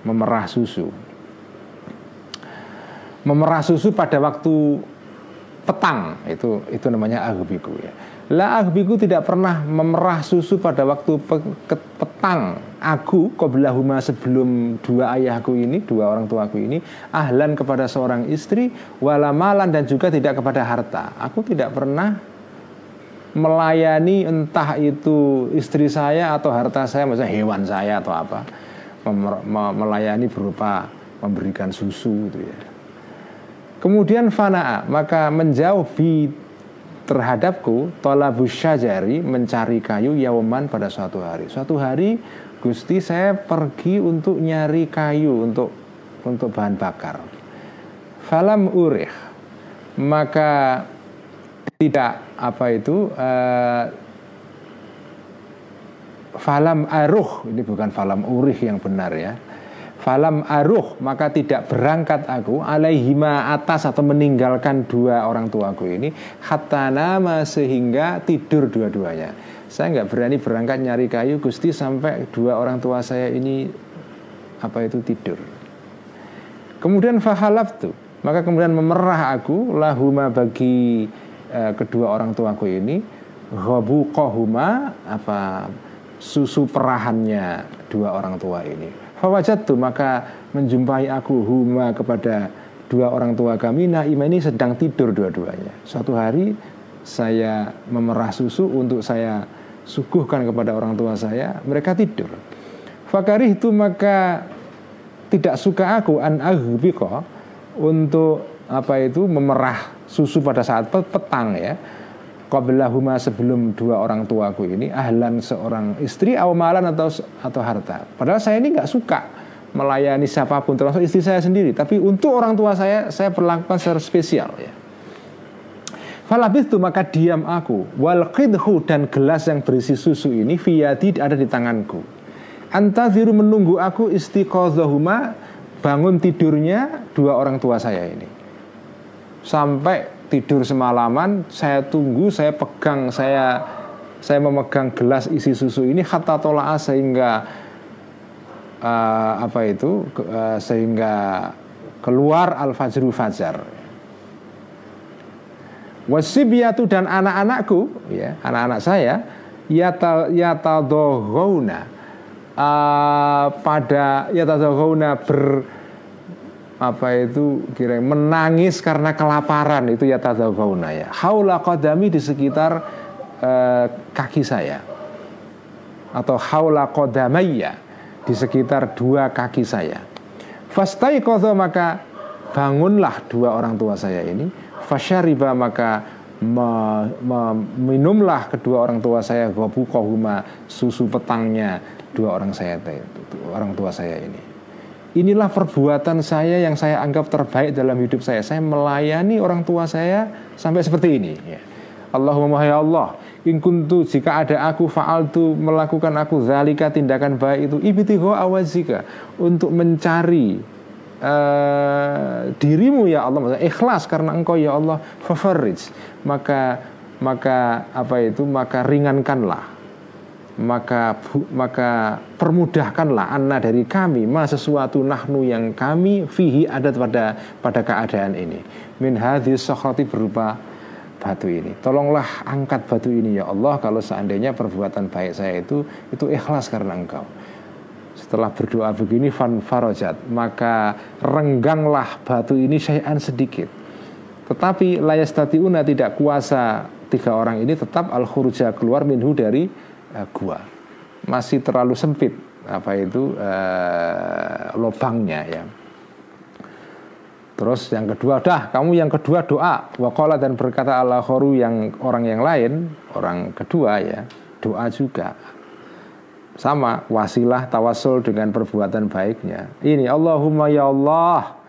Memerah susu. Memerah susu pada waktu petang itu itu namanya agbiku ya. La agbiku tidak pernah memerah susu pada waktu pe, petang. Aku qoblahuma sebelum dua ayahku ini, dua orang tuaku ini ahlan kepada seorang istri walamalan dan juga tidak kepada harta. Aku tidak pernah melayani entah itu istri saya atau harta saya, misalnya hewan saya atau apa, melayani berupa memberikan susu gitu ya. Kemudian fana'a maka menjauh bi terhadapku tolabus syajari mencari kayu yawaman pada suatu hari. Suatu hari Gusti saya pergi untuk nyari kayu untuk untuk bahan bakar. Falam urih maka tidak apa itu uh, falam aruh ini bukan falam urih yang benar ya. Falam aruh maka tidak berangkat aku alaihima atas atau meninggalkan dua orang tuaku ini hatta nama sehingga tidur dua-duanya. Saya nggak berani berangkat nyari kayu gusti sampai dua orang tua saya ini apa itu tidur. Kemudian fahalaf tuh maka kemudian memerah aku lahuma bagi uh, kedua orang tuaku ini ghabuqahuma apa susu perahannya dua orang tua ini. Fawajatu maka menjumpai aku huma kepada dua orang tua kami. Nah ini sedang tidur dua-duanya. Suatu hari saya memerah susu untuk saya suguhkan kepada orang tua saya. Mereka tidur. Fakarih itu maka tidak suka aku an untuk apa itu memerah susu pada saat petang ya qablahuma sebelum dua orang tuaku ini ahlan seorang istri awamalan atau atau harta. Padahal saya ini nggak suka melayani siapa pun termasuk istri saya sendiri, tapi untuk orang tua saya saya perlakukan secara spesial ya. Falabith itu maka diam aku wal qidhu dan gelas yang berisi susu ini fiyadi ada di tanganku. Antaziru menunggu aku istiqozohuma bangun tidurnya dua orang tua saya ini. Sampai tidur semalaman saya tunggu saya pegang saya saya memegang gelas isi susu ini hatta tolaa sehingga uh, apa itu uh, sehingga keluar al fajru fajar. Wasibiatu dan anak-anakku ya anak-anak saya yata yatadoghuna uh, pada yatadoghuna ber apa itu kira menangis karena kelaparan? Itu ya tadawuna ya. Haula qadami di sekitar uh, kaki saya. Atau haula qadamayya di sekitar dua kaki saya. Fastai kodo maka bangunlah dua orang tua saya ini. Fasyariba maka me, me, minumlah kedua orang tua saya. Gobu kohuma susu petangnya dua orang saya orang tua saya ini Inilah perbuatan saya yang saya anggap terbaik dalam hidup saya. Saya melayani orang tua saya sampai seperti ini. Ya. Allahumma ya Allah, in kuntu jika ada aku fa'altu melakukan aku zalika tindakan baik itu ibtigho awazika untuk mencari uh, dirimu ya Allah ikhlas karena engkau ya Allah fafarij maka maka apa itu maka ringankanlah maka maka permudahkanlah anna dari kami. Ma sesuatu nahnu yang kami fihi ada pada pada keadaan ini. Min hadis sokhrati berupa batu ini. Tolonglah angkat batu ini ya Allah. Kalau seandainya perbuatan baik saya itu itu ikhlas karena engkau. Setelah berdoa begini fan farojat maka rengganglah batu ini syai'an sedikit. Tetapi layastatiuna tidak kuasa tiga orang ini tetap al khuruja keluar minhu dari uh, gua masih terlalu sempit apa itu uh, lubangnya ya Terus yang kedua, dah kamu yang kedua doa. Wakola dan berkata Allah khoru yang orang yang lain, orang kedua ya, doa juga. Sama wasilah tawasul dengan perbuatan baiknya. Ini Allahumma ya Allah,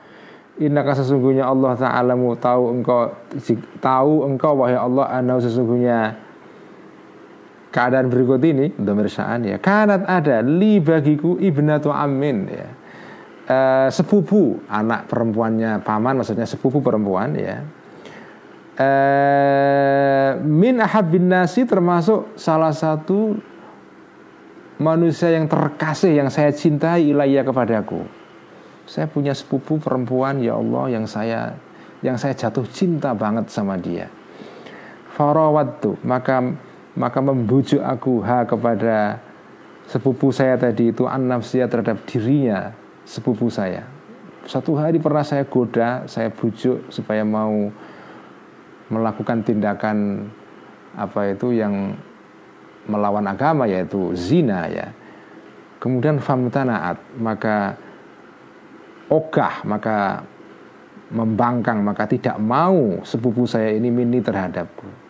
Innaka sesungguhnya Allah Ta'alamu tahu engkau tahu engkau wahai Allah anau sesungguhnya keadaan berikut ini Domirsaan ya. Kanat ada li bagiku ibnatu amin ya. E, sepupu anak perempuannya paman maksudnya sepupu perempuan ya. E, min bin nasi termasuk salah satu manusia yang terkasih yang saya cintai ilayah kepadaku. Saya punya sepupu perempuan ya Allah yang saya yang saya jatuh cinta banget sama dia. Farawattu maka maka membujuk aku ha kepada sepupu saya tadi itu an terhadap dirinya sepupu saya. Satu hari pernah saya goda, saya bujuk supaya mau melakukan tindakan apa itu yang melawan agama yaitu zina ya. Kemudian famtanaat maka ogah maka membangkang maka tidak mau sepupu saya ini mini terhadapku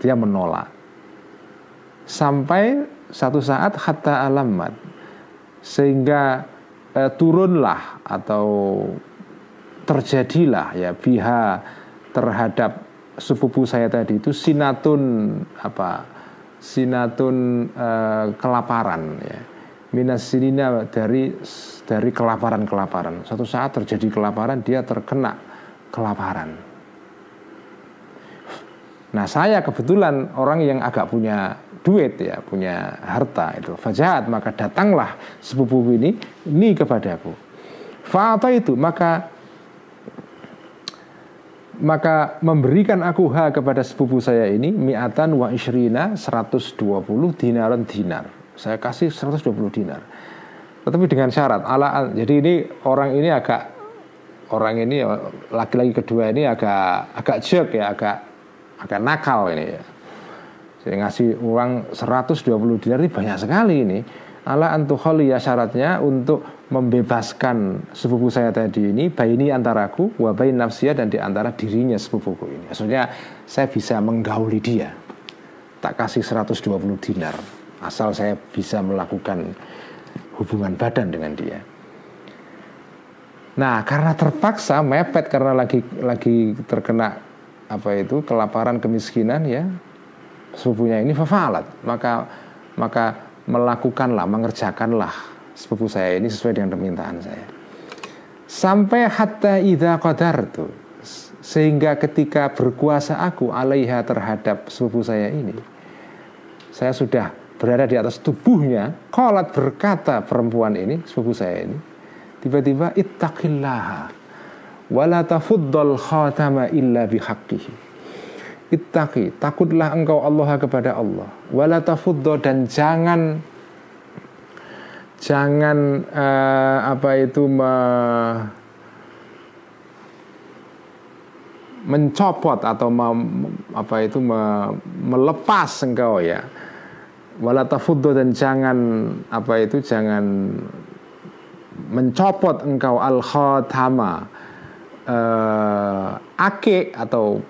dia menolak sampai satu saat hatta alamat sehingga eh, turunlah atau terjadilah ya biha terhadap sepupu saya tadi itu sinatun apa sinatun eh, kelaparan ya minas sinina dari dari kelaparan-kelaparan. Suatu saat terjadi kelaparan, dia terkena kelaparan. Nah, saya kebetulan orang yang agak punya duit ya, punya harta itu. Fajahat, maka datanglah sepupu ini ini kepadaku. Fa'ata itu, maka maka memberikan aku ha kepada sepupu saya ini mi'atan wa ishrina 120 dinaran dinar. Saya kasih 120 dinar. Tetapi dengan syarat ala jadi ini orang ini agak orang ini laki-laki kedua ini agak agak jerk ya, agak agak nakal ini ya. Saya ngasih uang 120 dinar ini banyak sekali ini. Ala ya syaratnya untuk membebaskan sepupu saya tadi ini baik ini antaraku wabai nafsia dan di antara dirinya sepupuku ini. Maksudnya saya bisa menggauli dia. Tak kasih 120 dinar asal saya bisa melakukan hubungan badan dengan dia. Nah, karena terpaksa mepet karena lagi lagi terkena apa itu kelaparan kemiskinan ya sepupunya ini fafalat maka maka melakukanlah, mengerjakanlah sepupu saya ini sesuai dengan permintaan saya. Sampai hatta idza qadartu sehingga ketika berkuasa aku alaiha terhadap sepupu saya ini saya sudah berada di atas tubuhnya kolat berkata perempuan ini sepupu saya ini tiba-tiba ittaqillaha wala tafuddal khatama illa bihaqqihi Ittaqi, takutlah engkau Allah kepada Allah. Wala tafuddo dan jangan jangan uh, apa itu me, mencopot atau me, apa itu me, melepas engkau ya. Wala tafuddo dan jangan apa itu jangan mencopot engkau al khatama uh, ake atau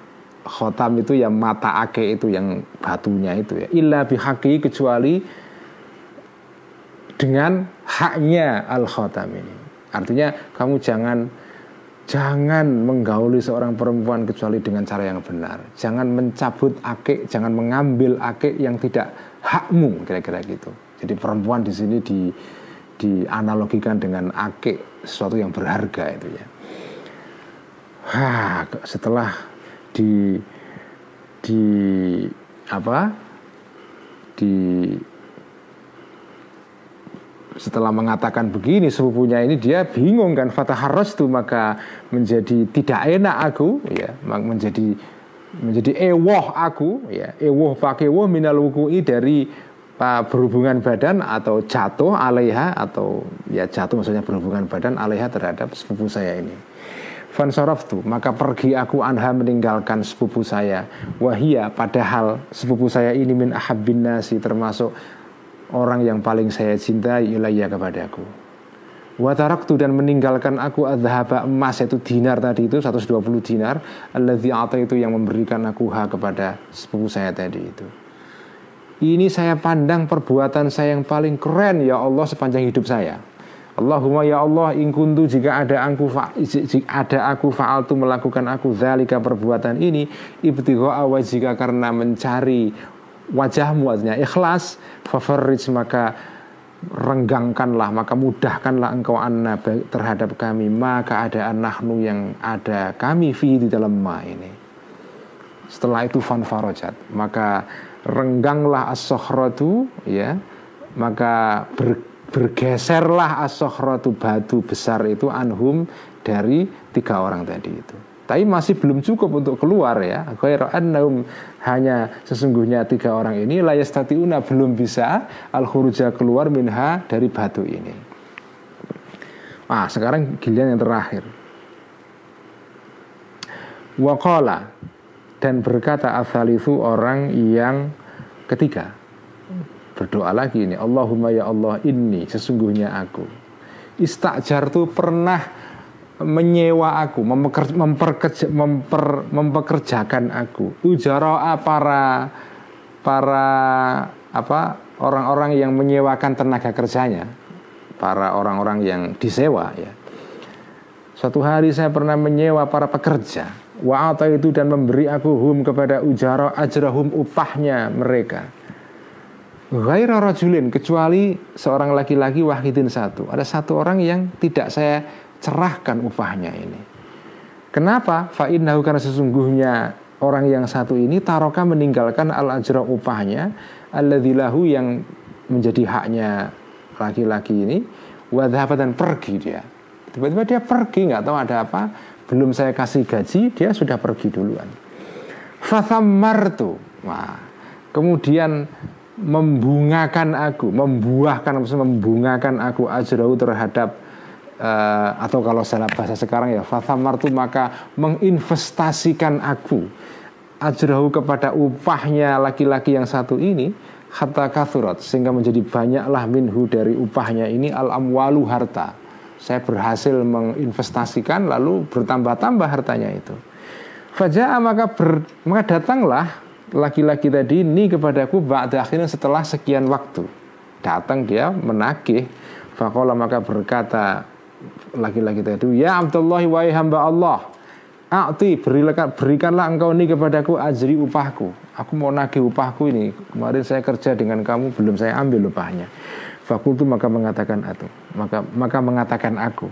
khotam itu yang mata ake itu yang batunya itu ya. Illa bihaqi kecuali dengan haknya al khotam ini. Artinya kamu jangan jangan menggauli seorang perempuan kecuali dengan cara yang benar. Jangan mencabut ake jangan mengambil ake yang tidak hakmu kira-kira gitu. Jadi perempuan di sini di dianalogikan dengan ake sesuatu yang berharga itu ya Hah, setelah di di apa? Di setelah mengatakan begini sepupunya ini dia bingung kan fatah harus tuh maka menjadi tidak enak aku ya menjadi menjadi ewoh aku ya ewoh pakai ewoh minal wukui dari uh, berhubungan badan atau jatuh alaiha atau ya jatuh maksudnya berhubungan badan alaiha terhadap sepupu saya ini tu maka pergi aku anha meninggalkan sepupu saya. Wahia padahal sepupu saya ini min ahabbin nasi termasuk orang yang paling saya cintai ilayya kepadaku Wataraktu dan meninggalkan aku adhaba emas itu dinar tadi itu 120 dinar Alladhi ata itu yang memberikan aku ha kepada sepupu saya tadi itu. Ini saya pandang perbuatan saya yang paling keren ya Allah sepanjang hidup saya Allahumma ya Allah in kuntu jika ada aku jika ada aku fa'altu melakukan aku zalika perbuatan ini ibtigha jika karena mencari wajahmu artinya ikhlas fafarrij maka renggangkanlah maka mudahkanlah engkau anna terhadap kami. Maka ada nahnu yang ada kami fi di dalam ma ini. Setelah itu fanfarojat maka rengganglah as ya. Maka ber, bergeserlah asohratu batu besar itu anhum dari tiga orang tadi itu. Tapi masih belum cukup untuk keluar ya. Ghairu annahum hanya sesungguhnya tiga orang ini layastatiuna belum bisa al keluar minha dari batu ini. Ah, sekarang giliran yang terakhir. Waqala dan berkata itu orang yang ketiga Berdoa lagi ini Allahumma ya Allah ini sesungguhnya aku. Istakjar tuh pernah menyewa aku memperkerja, memper, mempekerjakan aku. Ujara'a para para apa orang-orang yang menyewakan tenaga kerjanya. Para orang-orang yang disewa ya. Suatu hari saya pernah menyewa para pekerja. Wa itu dan memberi aku hum kepada ujara ajrahum upahnya mereka Ghaira rajulin kecuali seorang laki-laki wahidin satu. Ada satu orang yang tidak saya cerahkan upahnya ini. Kenapa? Fa'innahu karena sesungguhnya orang yang satu ini taroka meninggalkan al ajra upahnya alladhilahu yang menjadi haknya laki-laki ini wadhabat dan pergi dia. Tiba-tiba dia pergi nggak tahu ada apa. Belum saya kasih gaji dia sudah pergi duluan. Fathamartu. Wah, kemudian membungakan aku, membuahkan maksudnya membungakan aku ajrau terhadap uh, atau kalau salah bahasa sekarang ya fathamartu maka menginvestasikan aku ajrau kepada upahnya laki-laki yang satu ini hatta kathurat sehingga menjadi banyaklah minhu dari upahnya ini al amwalu harta. Saya berhasil menginvestasikan lalu bertambah-tambah hartanya itu. Fajaa maka ber, maka datanglah laki-laki tadi ini kepadaku ba'da akhirnya setelah sekian waktu. Datang dia menagih. Fakola maka berkata laki-laki tadi, Ya Abdullah wa hamba Allah. A'ti berikan, berikanlah engkau ini kepadaku ajri upahku. Aku mau nagih upahku ini. Kemarin saya kerja dengan kamu belum saya ambil upahnya. Fakultu maka mengatakan itu. Maka maka mengatakan aku.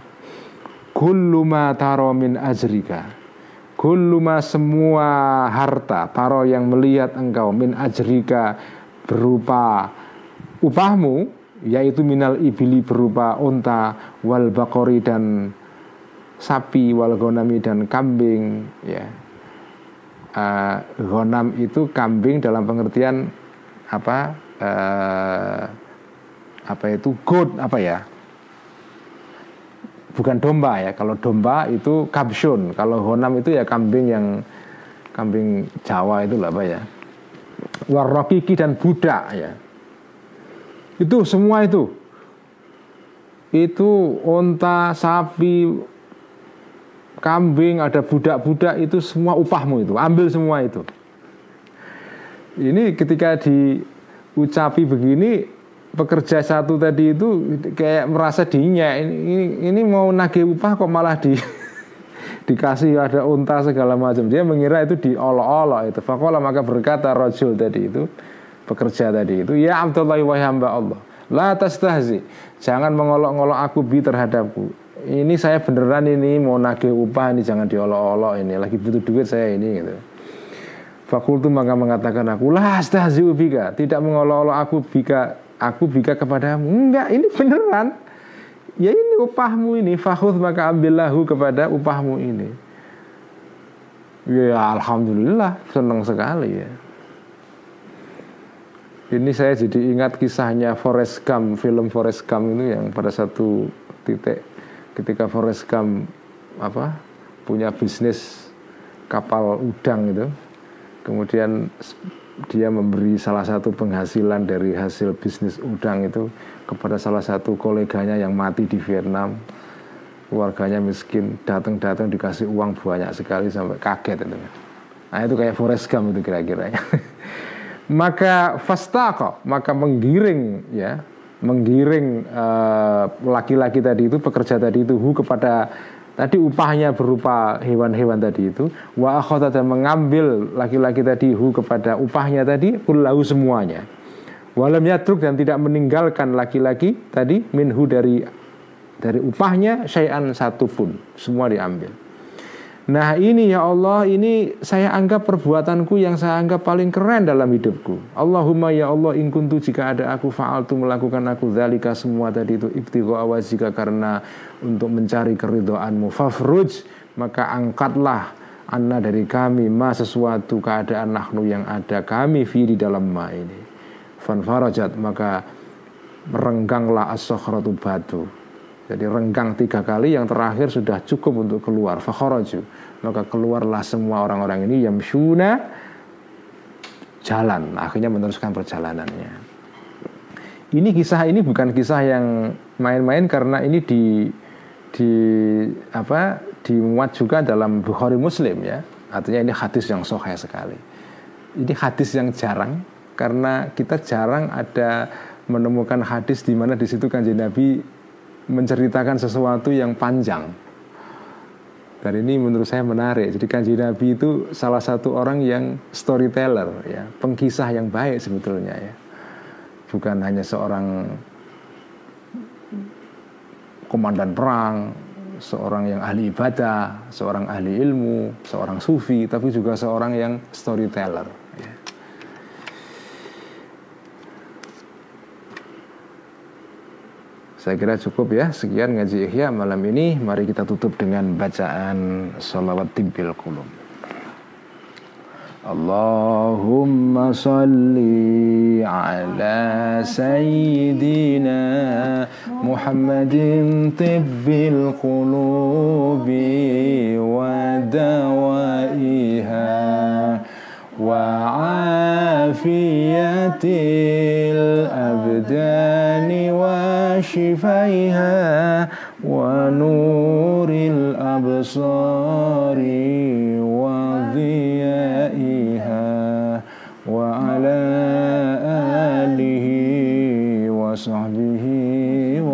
Kullu ma min ajrika Kulluma semua harta Taro yang melihat engkau Min ajrika berupa upahmu Yaitu minal ibili berupa unta Wal bakori dan sapi Wal gonami dan kambing ya. Uh, Gonam itu kambing dalam pengertian Apa uh, Apa itu goat apa ya bukan domba ya. Kalau domba itu kabsun, kalau honam itu ya kambing yang kambing Jawa itu lah apa ya. Warrokiki dan budak ya. Itu semua itu. Itu onta, sapi, kambing, ada budak-budak itu semua upahmu itu. Ambil semua itu. Ini ketika diucapi begini pekerja satu tadi itu kayak merasa dinya ini, ini, mau nagih upah kok malah di dikasih ada unta segala macam. Dia mengira itu diolok-olok itu. Fakola maka berkata rojul tadi itu pekerja tadi itu ya Abdullah wa hamba Allah la tastahzi jangan mengolok-olok aku bi terhadapku. Ini saya beneran ini mau nagih upah ini jangan diolok-olok ini lagi butuh duit saya ini gitu. Fakultu maka mengatakan aku lah astahzi ubika tidak mengolok-olok aku bika aku bika kepadamu. Enggak ini beneran. Ya ini upahmu ini. Fahud maka ambillahu kepada upahmu ini. Ya alhamdulillah. Senang sekali ya. Ini saya jadi ingat kisahnya Forrest Gump film Forrest Gump itu yang pada satu titik ketika Forrest Gump apa punya bisnis kapal udang itu. Kemudian dia memberi salah satu penghasilan dari hasil bisnis udang itu kepada salah satu koleganya yang mati di Vietnam. Keluarganya miskin datang-datang dikasih uang banyak sekali sampai kaget itu. Nah itu kayak Forrest Gump itu kira-kira. Ya maka fastaqo maka menggiring ya menggiring eh, laki-laki uh, tadi itu pekerja tadi itu hu kepada Tadi upahnya berupa hewan-hewan tadi itu wa akhadha dan mengambil laki-laki tadi hu kepada upahnya tadi kullahu semuanya. Walam yatruk dan tidak meninggalkan laki-laki tadi minhu dari dari upahnya syai'an satu pun semua diambil. Nah ini ya Allah ini saya anggap perbuatanku yang saya anggap paling keren dalam hidupku. Allahumma ya Allah in kuntu jika ada aku fa'altu melakukan aku zalika semua tadi itu ibtigho awazika karena untuk mencari keridoanmu. Fafruj maka angkatlah anna dari kami ma sesuatu keadaan nahnu yang ada kami fi di dalam ma ini. Fanfarajat maka merengganglah as batu jadi renggang tiga kali yang terakhir sudah cukup untuk keluar. Fakharaju. Maka keluarlah semua orang-orang ini yang syuna jalan. Akhirnya meneruskan perjalanannya. Ini kisah ini bukan kisah yang main-main karena ini di di apa dimuat juga dalam Bukhari Muslim ya. Artinya ini hadis yang sohaya sekali. Ini hadis yang jarang karena kita jarang ada menemukan hadis di mana di situ kanjeng Nabi menceritakan sesuatu yang panjang. Dan ini menurut saya menarik. Jadi kanji Nabi itu salah satu orang yang storyteller, ya, pengkisah yang baik sebetulnya ya. bukan hanya seorang komandan perang, seorang yang ahli ibadah, seorang ahli ilmu, seorang sufi, tapi juga seorang yang storyteller. ya. Saya kira cukup ya sekian ngaji Ihya malam ini. Mari kita tutup dengan bacaan salawat tibbil qulub. Allahumma salli ala sayyidina Muhammadin tibbil qulubi wa dawaiha وعافية الأبدان وشفيها ونور الأبصار وضيائها وعلى آله وصحبه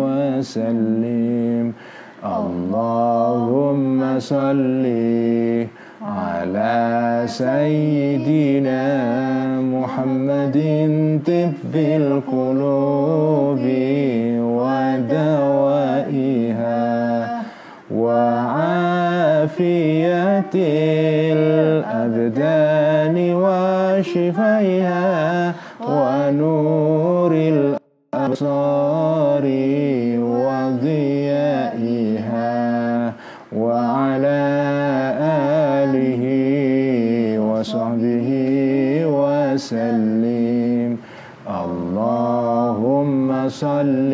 وسلم. اللهم صلِّ على سيدنا محمد طب القلوب ودوائها وعافية الأبدان وشفيها ونور الأبصار. وسلم. اللهم صل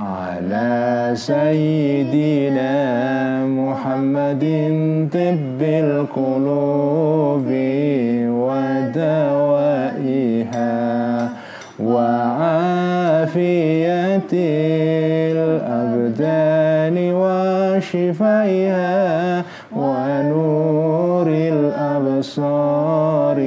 على سيدنا محمد طب القلوب ودوائها وعافية الأبدان وشفيها ونور الأبصار.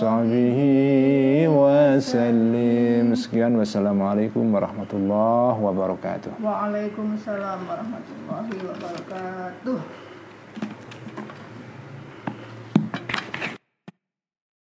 wasahbihi wasallim. Sekian wassalamualaikum warahmatullahi wabarakatuh. Waalaikumsalam warahmatullahi wabarakatuh.